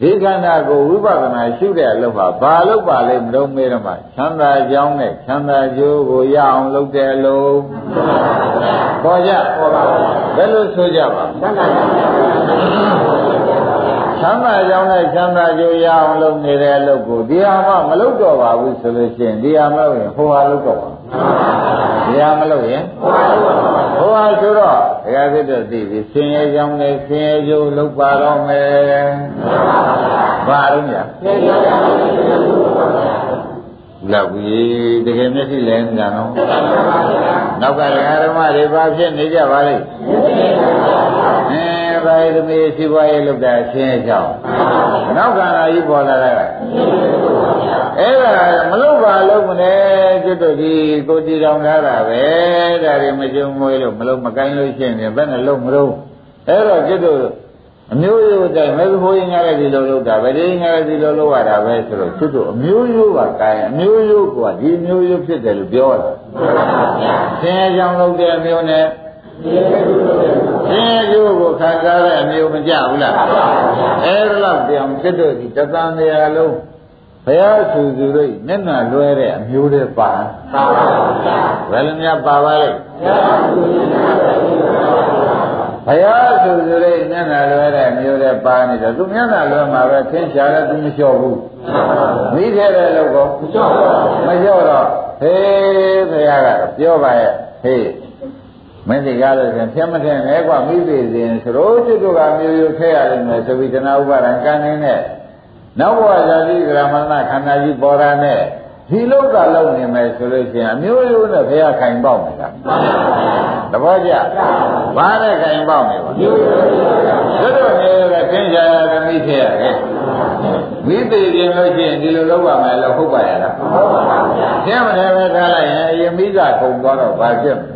ဒီခန္ဓာကိုဝိပဿနာရှုတဲ့အလုပ်ဟာဘာလို့ပါလဲမလို့မေးတော့မှချမ်းသာကြောင်းနဲ့ချမ်းသာကျိုးကိုရအောင်လုပ်တယ်လို့ပေါ်ကြဘယ်လိုဆိုကြပါချမ်းသာ ချမ်းသာကြောင်းနဲ့ချမ်းသာကြိုးရအောင်လုပ်နေတဲ့အလုပ်ကိုဒီဟာမှမလုပ်တော့ပါဘူးဆိုလို့ရှိရင်ဒီဟာမလုပ်ရင်ဟိုဟာလုပ်တော့ပါဒီဟာမလုပ်ရင်ဟိုဟာဆိုတော့ဒကာသစ်တို့သိပြီဆင်းရဲကြောင်းနဲ့ဆင်းရဲကြိုးလုပ်ပါတော့မယ်ဘာလို့ညလောက်ပြီတကယ်မျက်စိလဲနေတာနော်နောက်ကဓမ္မတွေဘာဖြစ်နေကြပါလိမ့် အဲဘာသမီးစီပွားရေးလုပ်တာရှင်းကြောင်းနောက်ကလာကြီးပေါ်လာတာကအဲ့ဒါမလုပ်ပါလို့မလဲကျွတ်တို့ဒီကိုတီတောင်ထားတာပဲဒါတွေမကြုံမွေးလို့မလုပ်မကိုင်းလို့ရှင်းတယ်ဘယ်နဲ့လုံးမလို့အဲ့တော့ကျွတ်တို့အမျိုးရိုးတိုင်းမဲခိုးရင်ငါလည်းဒီလိုလုပ်တာပဲဒီငါလည်းဒီလိုလုပ်ရတာပဲဆိုတော့ကျွတ်တို့အမျိုးရိုးကကိုင်းအမျိုးရိုးကဒီမျိုးရိုးဖြစ်တယ်လို့ပြောတာဆင်းရဲကြောင်လုပ်တဲ့အမျိုးနဲ့ ဆင်းရဲကျိုးကိုခံစားတဲ့အမျိုးမကြဘူးလားအဲ့ဒါတော့ပြောင်းကျွတ်တို့ဒီတသံတရားလုံးဘုရားဆူဆူတို့မျက်နှာလွဲတဲ့အမျိုးတွေပါပါပါဘယ်လိုများပါပါလဲဘုရားဆူဆူတို့မျက်နှာလွဲတဲ့အမျိုးတွေပါနေတော့သူမျက်နှာလွဲမှာပဲသင်္ချာလည်းသူမလျှော့ဘူးမိထဲတဲ့လို့ကောမလျှော့မလျှော့တော့ဟေးဘုရားကတော့ပြောပါရဲ့ဟေး မင်းဒီကားလို့ရှင်ဖြတ်မထင်နဲ့ကွာမိသေးစဉ်ဆိုတော့จิตတို့ကမျိုးရိုးထဲရတယ်မယ်သဝိတနာဥပါဒံကံနေနဲ့နောက်ဘဝဇာတိဂရမဏခန္ဓာကြီးပေါ်တာနဲ့ဒီလောကလုံးနေမယ်ဆိုလို့ရှိရင်အမျိုးရိုးနဲ့ဘုရားခိုင်ပေါက်နေတာသဘောကျဘာနဲ့ခိုင်ပေါက်နေပါတို့တို့နေရတဲ့သင်္ချာရသမီးဖြစ်ရတယ်မိသေးခြင်းလို့ရှိရင်ဒီလိုလုပ်ပါမယ်လို့ဟုတ်ပါရဲ့လားဟုတ်ပါပါဗျာရှင်းမတယ်ပဲထားလိုက်ရင်အရင်မိကကုံသွားတော့ဘာဖြစ်မလဲ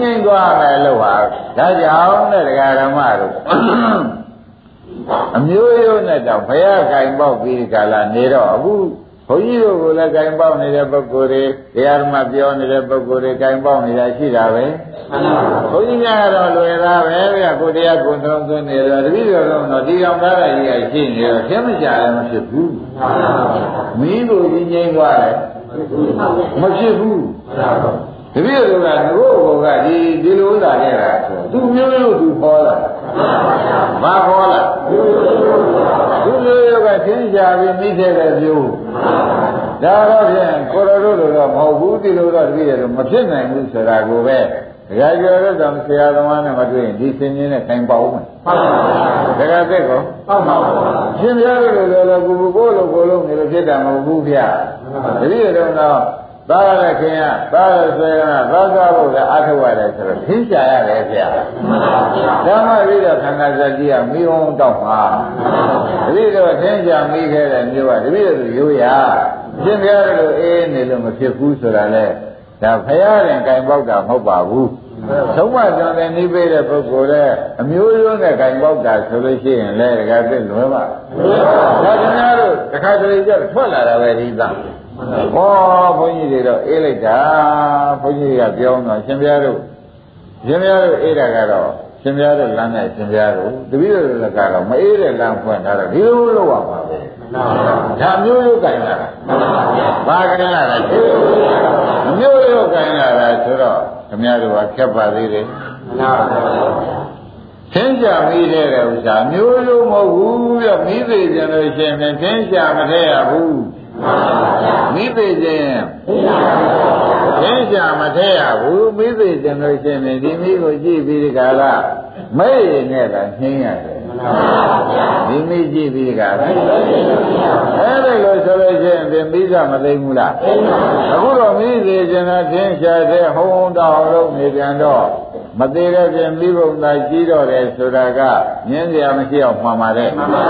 ငြိမ့်သွားမယ်လို့ဟာဒါကြောင့်တဲ့ဒကာဓမ္မတို့အမျိုးရိုးနဲ့တော့ဘုရားကင်ပေါက်ပြီးဒီကလာနေတော့အခုဘုန်းကြီးတို့ကလည်းကင်ပေါက်နေတဲ့ပုဂ္ဂိုလ်တွေတရားဓမ္မပြောနေတဲ့ပုဂ္ဂိုလ်တွေကင်ပေါက်နေတာရှိတာပဲဘုန်းကြီးများကတော့လွယ်တာပဲဗျာကိုတရားကိုယ်သုံးသွင်းနေတော့တပည့်တော်တော့ဒီအောင်သားရကြီးကရှိနေတော့ရှင်းမကြလည်းမဖြစ်ဘူးမင်းတို့ကြီးငြိမ်းသွားတယ်မဖြစ်ဘူး တပည့်တော်ကငို့ဘောကဒီဒီလိုဥစ္စာနဲ့ကသူမျိုးလို့သူဟောလာဘာဟောလာသူမျိုးရောကသင်္ကြန်ပြီးမိခဲ့တဲ့မျိုးဒါတော့ဖြင့်ကိုရတို့လိုတော့မဟုတ်ဘူးဒီလိုတော့တပည့်တော်မဖြစ်နိုင်ဘူးဆိုတာကိုပဲဒကာကျော်တို့တော့ဆရာသမားနဲ့မတွေ့ရင်ဒီစင်ကြီးနဲ့ခိုင်ပါဦးမယ်ဟုတ်ပါဘူးဒကာသက်ကောဟုတ်ပါဘူးရှင်ပြတို့လိုတော့ကိုကိုလိုကိုလုံးနေလို့ဖြစ်တာမဟုတ်ဘူးဗျာတပည့်တော်တော့ သာရတဲ့ခင်ကသာရဆွေကသာသာဖို့လည်းအထောက်ရတယ်ဆိုတော့သင်္ချာရတယ်ဗျာဓမ္မရိဒခန္ဓာစတိကမိအောင်တောက်မှာတပည့်တော်သင်္ချာမိခဲ့တဲ့မျိုးကတပည့်တော်ရိုးရရှင်ပြတို့အေးနေလို့မဖြစ်ဘူးဆိုတာလေဒါဖရာရင်ကင်ပေါက်တာမဟုတ်ပါဘူးသုံးမကြောင့်လည်းနှိပေးတဲ့ပုဂ္ဂိုလ်လည်းအမျိုးမျိုးနဲ့ကင်ပေါက်တာဆိုလို့ရှိရင်လည်းဒကာသိလွယ်ပါဒါခင်ဗျားတို့တစ်ခါတလေကျထွက်လာတာပဲဒီသား ဟောဘုန်းကြီးတွေတော့အေးလိုက်တာဘုန်းကြီးတွေကပြောတော့ရှင်ပြားတို့ရှင်ပြားတို့အေးတာကတော့ရှင်ပြားတို့လမ်းနဲ့ရှင်ပြားတို့တပည့်တော်လည်းကတော့မအေးတဲ့လမ်းဖွင့်ထားတော့ဒီလိုလုပ်ရမှာပဲဒါမျိုးရိုးကြိုင်လာတာဘာကြိုင်လာတာမျိုးရိုးကြိုင်လာတာဆိုတော့ခင်ဗျားတို့ကခက်ပါသေးတယ်သင်္ကြမိတဲ့ဥစ္စာမျိုးရိုးမဟုတ်ဘူးပြမိသေးကြလို့ရှိရင်သင်္ကြမထည့်ရဘူး မိသေးခြင်းသင်္ကြမထည့်ရဘူးမိသေးခြင်းလို့ရှိရင်ဒီမိကိုကြည့်ပြီးဒီကလာမဲ့ရနဲ့ကနှင်းရတယ်ဒီမိကြည့်ပြီးဒီကလာအဲ့ဒါလို့ဆိုလို့ရှိရင်ဒီမိကမသိဘူးလားအခုတော့မိသေးခြင်းကသင်္ကြတဲ့ဟုံးတောင်လုံးနေပြန်တော့ မသေးတဲ့ပြင်မိဘုံသာကြီးတော့တယ်ဆိုတာကမြင်းစရာမရှိအောင်မှန်ပါတယ်မှန်ပါ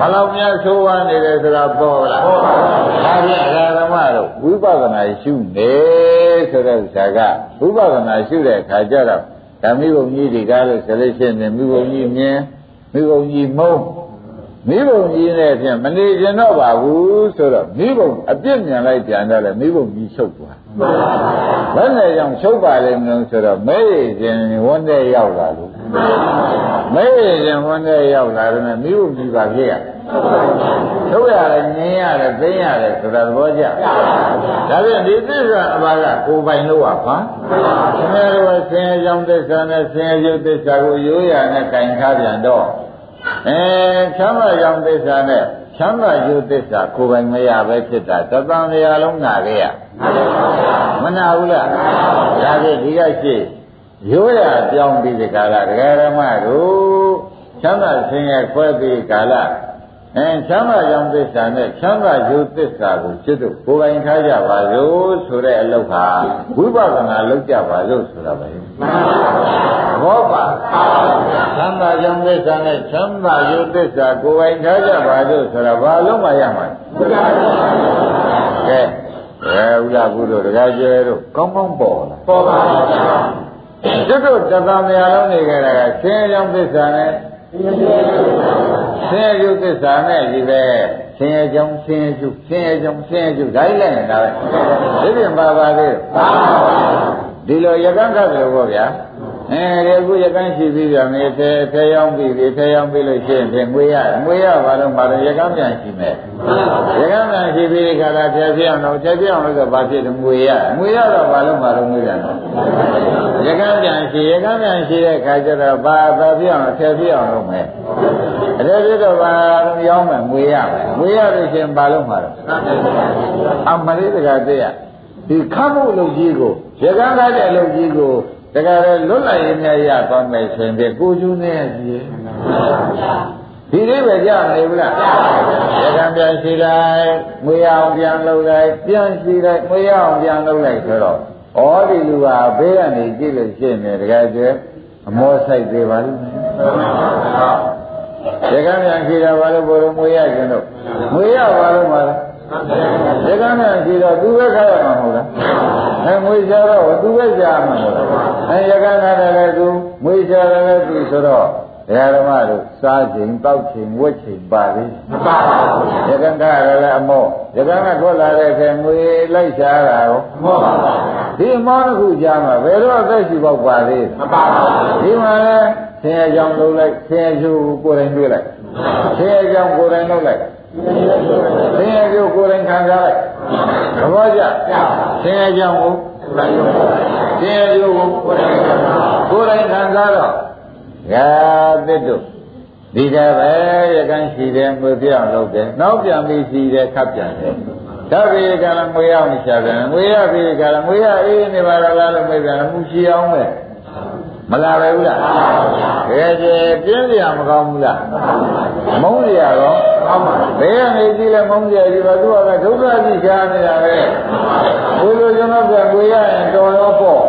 ပါဘလောက်များသိုးဝါနေတယ်ဆိုတာပေါ်လားပေါ်ပါဘူးဒါဖြင့်အရာဓမ္မတို့ဝိပဿနာရှုနေဆိုတဲ့ဥစ္စာကဝိပဿနာရှုတဲ့အခါကျတော့ဓမ္မိဘုံကြီးဒီကားလို့ဆိုလို့ရှိရင်မိဘုံကြီးမြင်မိဘုံကြီးမုန်းမိဘုံကြီးနဲ့ဖြင့်မနေကျင်တော့ပါဘူးဆိုတော့မိဘုံအပြစ်မြင်လိုက်ပြန်တော့လေမိဘုံကြီးချုပ်သွား ဘယ်နဲ့ကြောင့်ချုပ်ပါလိမ့်မလို့ဆိုတော့မဲရခြင်းဝန်တဲ့ရောက်လာလို့မဲရခြင်းဝန်တဲ့ရောက်လာတယ်မိဘုံကြီးပါဖြစ်ရချုပ်ရတယ်ငင်းရတယ်သိရတယ်ဆိုတာသဘောကျဒါဖြင့်ဒီသစ္စာအပါကကိုယ်ပိုင်လို့ပါခင်ဗျားတို့ဆင်းရဲကြောင့်သစ္စာနဲ့ဆင်းရဲရုပ်သစ္စာကိုရိုးရာနဲ့ခြင်ထားပြန်တော့အဲချမ်းသာကြောင့်သစ္စာနဲ့ ချမ်းသာရုပ်သစ္စာကိုယ်ပိုင်မရပဲဖြစ်တာသတ္တန်တရားလုံးနာခဲ့ရမနာဘူးလားဒါဖြင့်ဒီကရှိရိုးရာပြောင်းပြီးဒီကာလဒကာရမတို့ချမ်းသာဆင်းရဲခွဲပြီးကာလအဲချမ်းသာကြောင့်သစ္စာနဲ့ချမ်းသာရုပ်သစ္စာကိုจิตတို့ကိုယ်ပိုင်ထားကြပါလို့ဆိုတဲ့အလုပ်ဟာဝိပဿနာလုပ်ကြပါလို့ဆိုတာပဲဘောပါ ချမ်းသာကြောင့်သစ္စာနဲ့ချမ်းသာရုပ်သစ္စာကိုယ်ပိုင်ထားကြပါလို့ဆိုတာဘာလို့မှရမှာကဲအဲဥလာကုတို့တရားကျဲတို့ကောင်းကောင်းပေါ်လာပေါ်ပါပါကျွတ်တို့တသံတရားလုံးနေကြတာကဆင်းရဲကြောင့်သစ္စာနဲ့ဆင်းရဲရုပ်သစ္စာနဲ့ဒီပဲဆင်းရဲကြောင့်ဆင်းရဲကျုပ်ဆင်းရဲကြောင့်ဆင်းရဲကျုပ်ဒါကြီးလည်းနေတာပဲဒီပြင်ပါပါသေးဒီလိုရကန်းကပ်လို့ပေါ့ဗျာ အဲဒီအခုရကန်းရှိပြီးပြန်နေသေးသေးရောက်ပြီးပြီသေးရောက်ပြီးလို့ရှိရင်ဖြင့်ငွေရငွေရဘာလို့မလို့ရကန်းပြန်ရှိမယ်ရကန်းပြန်ရှိပြီးဒီခါလာဖြည့်ပြအောင်တော့ဖြည့်ပြအောင်လို့ဆိုဘာဖြစ်တယ်ငွေရငွေရတော့ဘာလို့မလို့ငွေရတော့ရကန်းပြန်ရှိရကန်းပြန်ရှိတဲ့ခါကျတော့ဘာဘာပြအောင်ဖြည့်ပြအောင်လုပ်မယ်အဲ့ဒါပြတော့ဘာလို့ရောင်းမယ်ငွေရမယ်ငွေရလို့ရှိရင်ဘာလို့မှာတော့အမလေးတကတည်းကဒီခမ်းမှုလုပ်ကြီးကိုရကန်းကားတဲ့အလုပ်ကြီးကို တကယ်လွတ်လပ်ရေးနဲ့ရသွားမယ်ဆိုရင်ကိုကျူးနေရကြီးဒီလေးပဲကြနေဘူးလားရကန်းပြန်ရှိလိုက်ငွေအောင်ပြန်လုပ်လိုက်ပြန်ရှိလိုက်ငွေအောင်ပြန်လုပ်လိုက်ဆိုတော့ဩဒီလူကဘေးကနေကြည့်လို့ရှိရင်တကယ်ကျအမောဆိုင်သေးပါလိမ့်မယ်ရကန်းပြန်ရှိတာဘာလို့ဘိုးတော်ငွေရကျင်တော့ငွေရပါလို့မှာလားရကန်းပြန်ရှိတော့သူပဲခါရမှာမဟုတ်လား အဲငွေချတော့သူပဲရှာမှာမဟုတ်လားအဲရကန်းကလည်းသူငွေချတယ်လည်းသူဆိုတော့ဓမ္မတို့စားချိန်တောက်ချိန်ဝတ်ချိန်ပါလေမပါဘူးရကန်းကလည်းအမောရကန်းကထွက်လာတဲ့ခဲငွေလိုက်ရှားတာရောမဟုတ်ပါဘူးဒီမောင်းတစ်ခုကြားမှာဘယ်တော့အသက်ရှိပေါက်ပါသေးမပါဘူးဒီမှာလဲဆင်းရဲကြောင်လုပ်လိုက်ဆင်းရဲကျိုးကိုယ်တိုင်တွေ့လိုက်ဆင်းရဲကြောင်ကိုယ်တိုင်လုပ်လိုက် ဆင်းရဲကျိုးကိုယ်တိုင်ခံစားလိုက်သဘောကျဆင်းရဲကြောင်ကိုဆင်းရဲကျိုးကိုကိုယ်တိုင်ခံစားတော့ရာသစ်တို့ဒီကပဲရကန်းရှိတယ်ငွေပြောင်းလုပ်တယ်နောက်ပြန်ပြီးရှိတယ်ခပ်ပြန်တယ်ဓာပိကလည်းငွေရောက်နေချတယ်ငွေရပြီကလည်းငွေရအေးနေပါလားလို့မေးပြန်မှုရှိအောင်ပဲ မလာပဲဘူးလားတကယ်ကျေပြင်းစရာမကောင်းဘူးလားမုန်းစရာရောဘယ်ကနေကြည့်လဲမုန်းစရာဒီမှာသူကဒုက္ခကြီးရှားနေတာပဲဘုလိုကျွန်တော်ပြန်ငွေရရင်တော်ရောပေါ့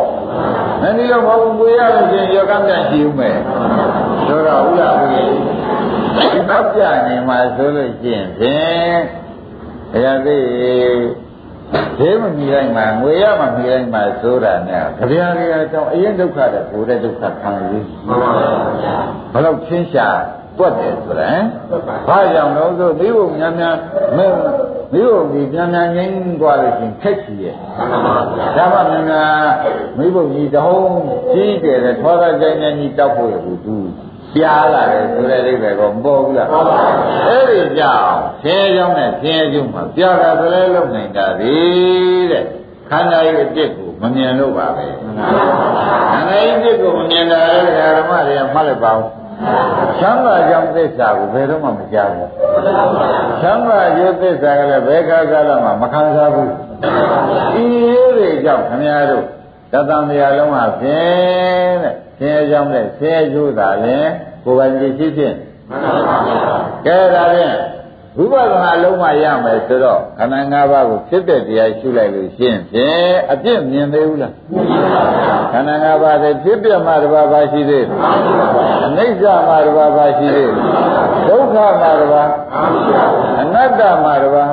မင်းဒီလိုမဟုတ်ဘူးငွေရလို့ချင်းရောကမ်းပြန်ရှိဦးမယ်ဆိုတော့ဟုတ်လားဘုရားဒီတော့ပြနေမှာဆိုလို့ရှိရင်ဖြင့်ဘုရားသိ ဒေမမီတိုင်းမှာငွေရမှမီတိုင်းမှာဆိုတာနဲ့ကြပြားတွေအကြောင်းအရင်ဒုက္ခတဲ့ဘုရားဒုက္ခခံရည်မှန်ပါဗျာဘယ်တော့ချင်းရှာတွက်တယ်ဆိုရင်ဘာကြောင့်လို့ဆိုမိဘများများမိမိဘကြီးများများငိမ့်သွားလို့ရှင်ခက်စီရဲ့ဒါမှများများမိဘကြီးတဟုံးကြီးကျယ်တဲ့ထောရကြိုင်နဲ့ကြီးတောက်ဖို့ရဘူးသူ ပြားလာတယ်ဆိုတဲ့အိဗယ်ကောမပေါ်ဘူးလားပေါ်ပါဘူးအဲ့ဒီကြောင့်ဆင်းရဲကြောင်းနဲ့ဆင်းရဲကျုံမှာပြားတာဆိုလဲလုံနိုင်တာဒီတဲ့ခန္ဓာရဲ့အပြစ်ကိုမမြင်လို့ပါပဲခန္ဓာရဲ့အပြစ်ကိုမမြင်တာလည်းဓမ္မတွေကမှတ်လိုက်ပါဦးချမ်းသာကြောင့်သစ္စာကိုဘယ်တော့မှမကြားဘူးချမ်းသာကျိုးသစ္စာကလည်းဘယ်ခါကာလမှမခံစားဘူးဒီရေးတွေကြောင့်ခင်ဗျားတို့တသံတရားလုံးဟာဖြင့်တဲ့ ဆင်းရဲကြောင်းနဲ့ဆင်းရဲကျိုးသာလည်းကိုယ်ပိုင်ကြည့်ဖြစ်ဖြင့်မှန်ပါပါကဲဒါဖြင့်ဝိပဿနာလုံးမရမယ်ဆိုတော့ခန္ဓာ၅ပါးကိုဖြစ်တဲ့တရားရှုလိုက်လို့ရှင်းဖြင့်အပြစ်မြင်သေးဘူးလားမြင်ပါဘူးခန္ဓာ၅ပါးတဲ့ဖြစ်ပြမှတစ်ပါးပါရှိသေးတယ်အနိစ္စမှတစ်ပါးပါရှိသေးတယ် ဒုက္ခမှတစ်ပါးအနတ္တမှတစ်ပါး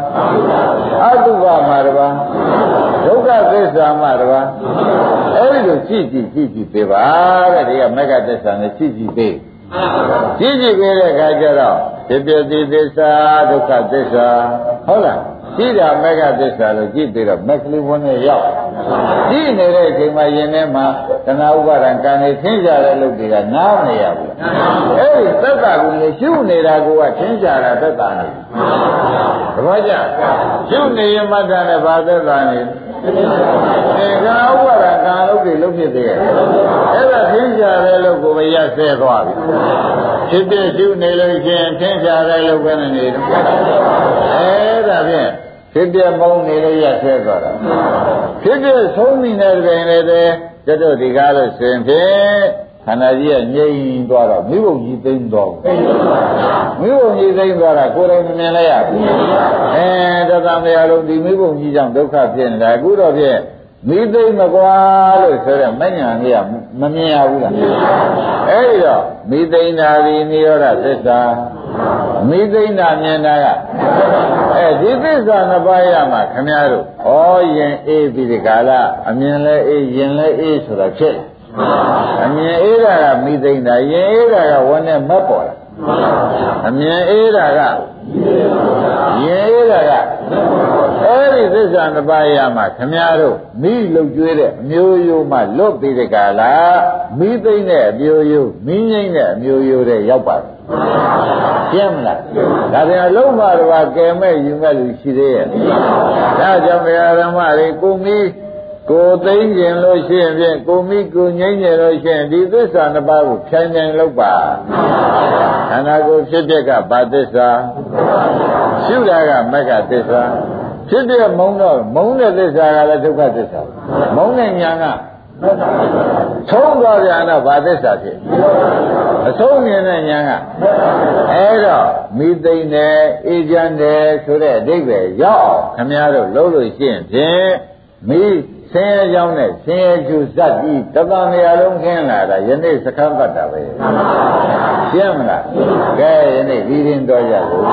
အတုပမှတစ်ပါးဒုက္ခသစ္စာမှတစ်ပါးအဲ့ဒီလိုကြည့်ကြည့်ကြည့်ကြည့်ပေးပါတဲ့ဒီကမက္ကသစ္စာနဲ့ကြည့်ကြည့်ပေးကြည့်ကြည့်ပေးတဲ့အခါကျတော့ဖြစ်ပြတိသစ္စာဒုက္ခသစ္စာဟုတ်လား ကြည့်တာမက္ခသစ္စာလို့ကြည့်ပြီးတော့မက္ခလိဘုန်းနဲ့ရောက်ကြည့်နေတဲ့အချိန်မှာယင်ထဲမှာတဏှာဥပါဒံကံနေသင်ကြတဲ့လုပ်တွေကနားမနေရဘူးအဲ့ဒီသက်တာကိုလေရှုနေတာကသင်ကြတာသက်တာနေသဘောကျရှုနေရင်မှတ်တာနဲ့ဘာသက်တာနေ အဲကံဥပါဒံကံလုပ်တွေလုပ်ဖြစ်သေးရဲ့အဲ့ဒါသင်ကြတဲ့လုပ်ကိုမရဆဲသွားပြီဖြစ်ဖြစ်ရှုနေလို့ရှိရင်သင်ကြတဲ့လုပ်ပဲနေတယ်အဲဒါဖြင့်ဖြစ်ပြမုန်းနေလို့ရဆဲသွားတာဖြစ်ပြဆုံးနေတဲ့တွင်လည်းတဲ့တို့ဒီကားလို့ဆိုရင်ဖြင့် ခန္ဓာကြီးကငြိမ်သွားတော့မိဘုံကြီးသိမ့်သွားဘူးမိဘုံကြီးသိမ့်သွားတာကိုယ်တိုင်မမြင်လိုက်ရဘူးအဲတသမယလုံးဒီမိဘုံကြီးကြောင့်ဒုက္ခဖြစ်နေတာအခုတော့ဖြင့်မိသိမ့်မကွာလို့ဆိုတော့မညာကြီးကမမြင်ရဘူးလားအဲဒီတော့မိသိမ့်တာဒီနိရောဓသစ္စာမိသိမ့်တာမြင်တာကအဲဒီသစ္စာနှစ်ပါးရမှာခမည်းတော်ဩယင်အေးပြီးဒီကာလအမြင်လဲအေးယင်လဲအေးဆိုတာဖြစ် အမြင်အေးတာကမိသိမ့်တာယင်အေးတာကဝန်းနဲ့မက်ပေါ်လာအမြင်အေးတာကယင်အေးတာကအဲ့ဒီသစ္စာနှစ်ပါးရမှာခမည်းတော်မိလုတ်ကျွေးတဲ့အမျိုးရိုးမှလွတ်ပြီးတဲ့ကာလမိသိမ့်တဲ့အမျိုးရိုးမိငိမ့်တဲ့အမျိုးရိုးတဲ့ရောက်ပါတယ်ရှင်းမလားဒါပြန်အလုံးပါတော့ကဲမဲ့ယူမဲ့လူရှိသေးရဲ့ဒါကြောင့်ဘုရားဓမ္မတွေကိုမိ ကိုသိမ့်ကျင်လို့ရှိရင်ဖြင့်ကိုမိကိုငိမ့်ကျင်လို့ရှိရင်ဒီသစ္စာနှစ်ပါးကိုဖြန်းဖြန်းလုပ်ပါခန္ဓာကိုယ်ဖြစ်တဲ့ကဘာသစ္စာရှုတာကမက္ကသစ္စာဒဖြစ်တဲ့မုန်းတော့မုန်းတဲ့သစ္စာကလည်းဒုက္ခသစ္စာမုန်းတဲ့ညာကဆုံးသွားပြန်တော့ဘာသစ္စာဖြစ်အဆုံးမြင်တဲ့ညာကအဲ့တော့မိသိမ့်တယ်အေးချမ်းတယ်ဆိုတဲ့အဓိပ္ပာယ်ရောက်ခမည်းတော်လုံးလို့ရှိရင်ဖြင့်မိ ဆင်းရဲကြောင်းနဲ့ဆင်းရဲကျူဇတ်ပြီးတပံနေရာလုံးခင်းလာတာယနေ့စခန်းပတ်တာပဲရှင်းမလားကဲယနေ့ပြီးရင်တော့ရလို့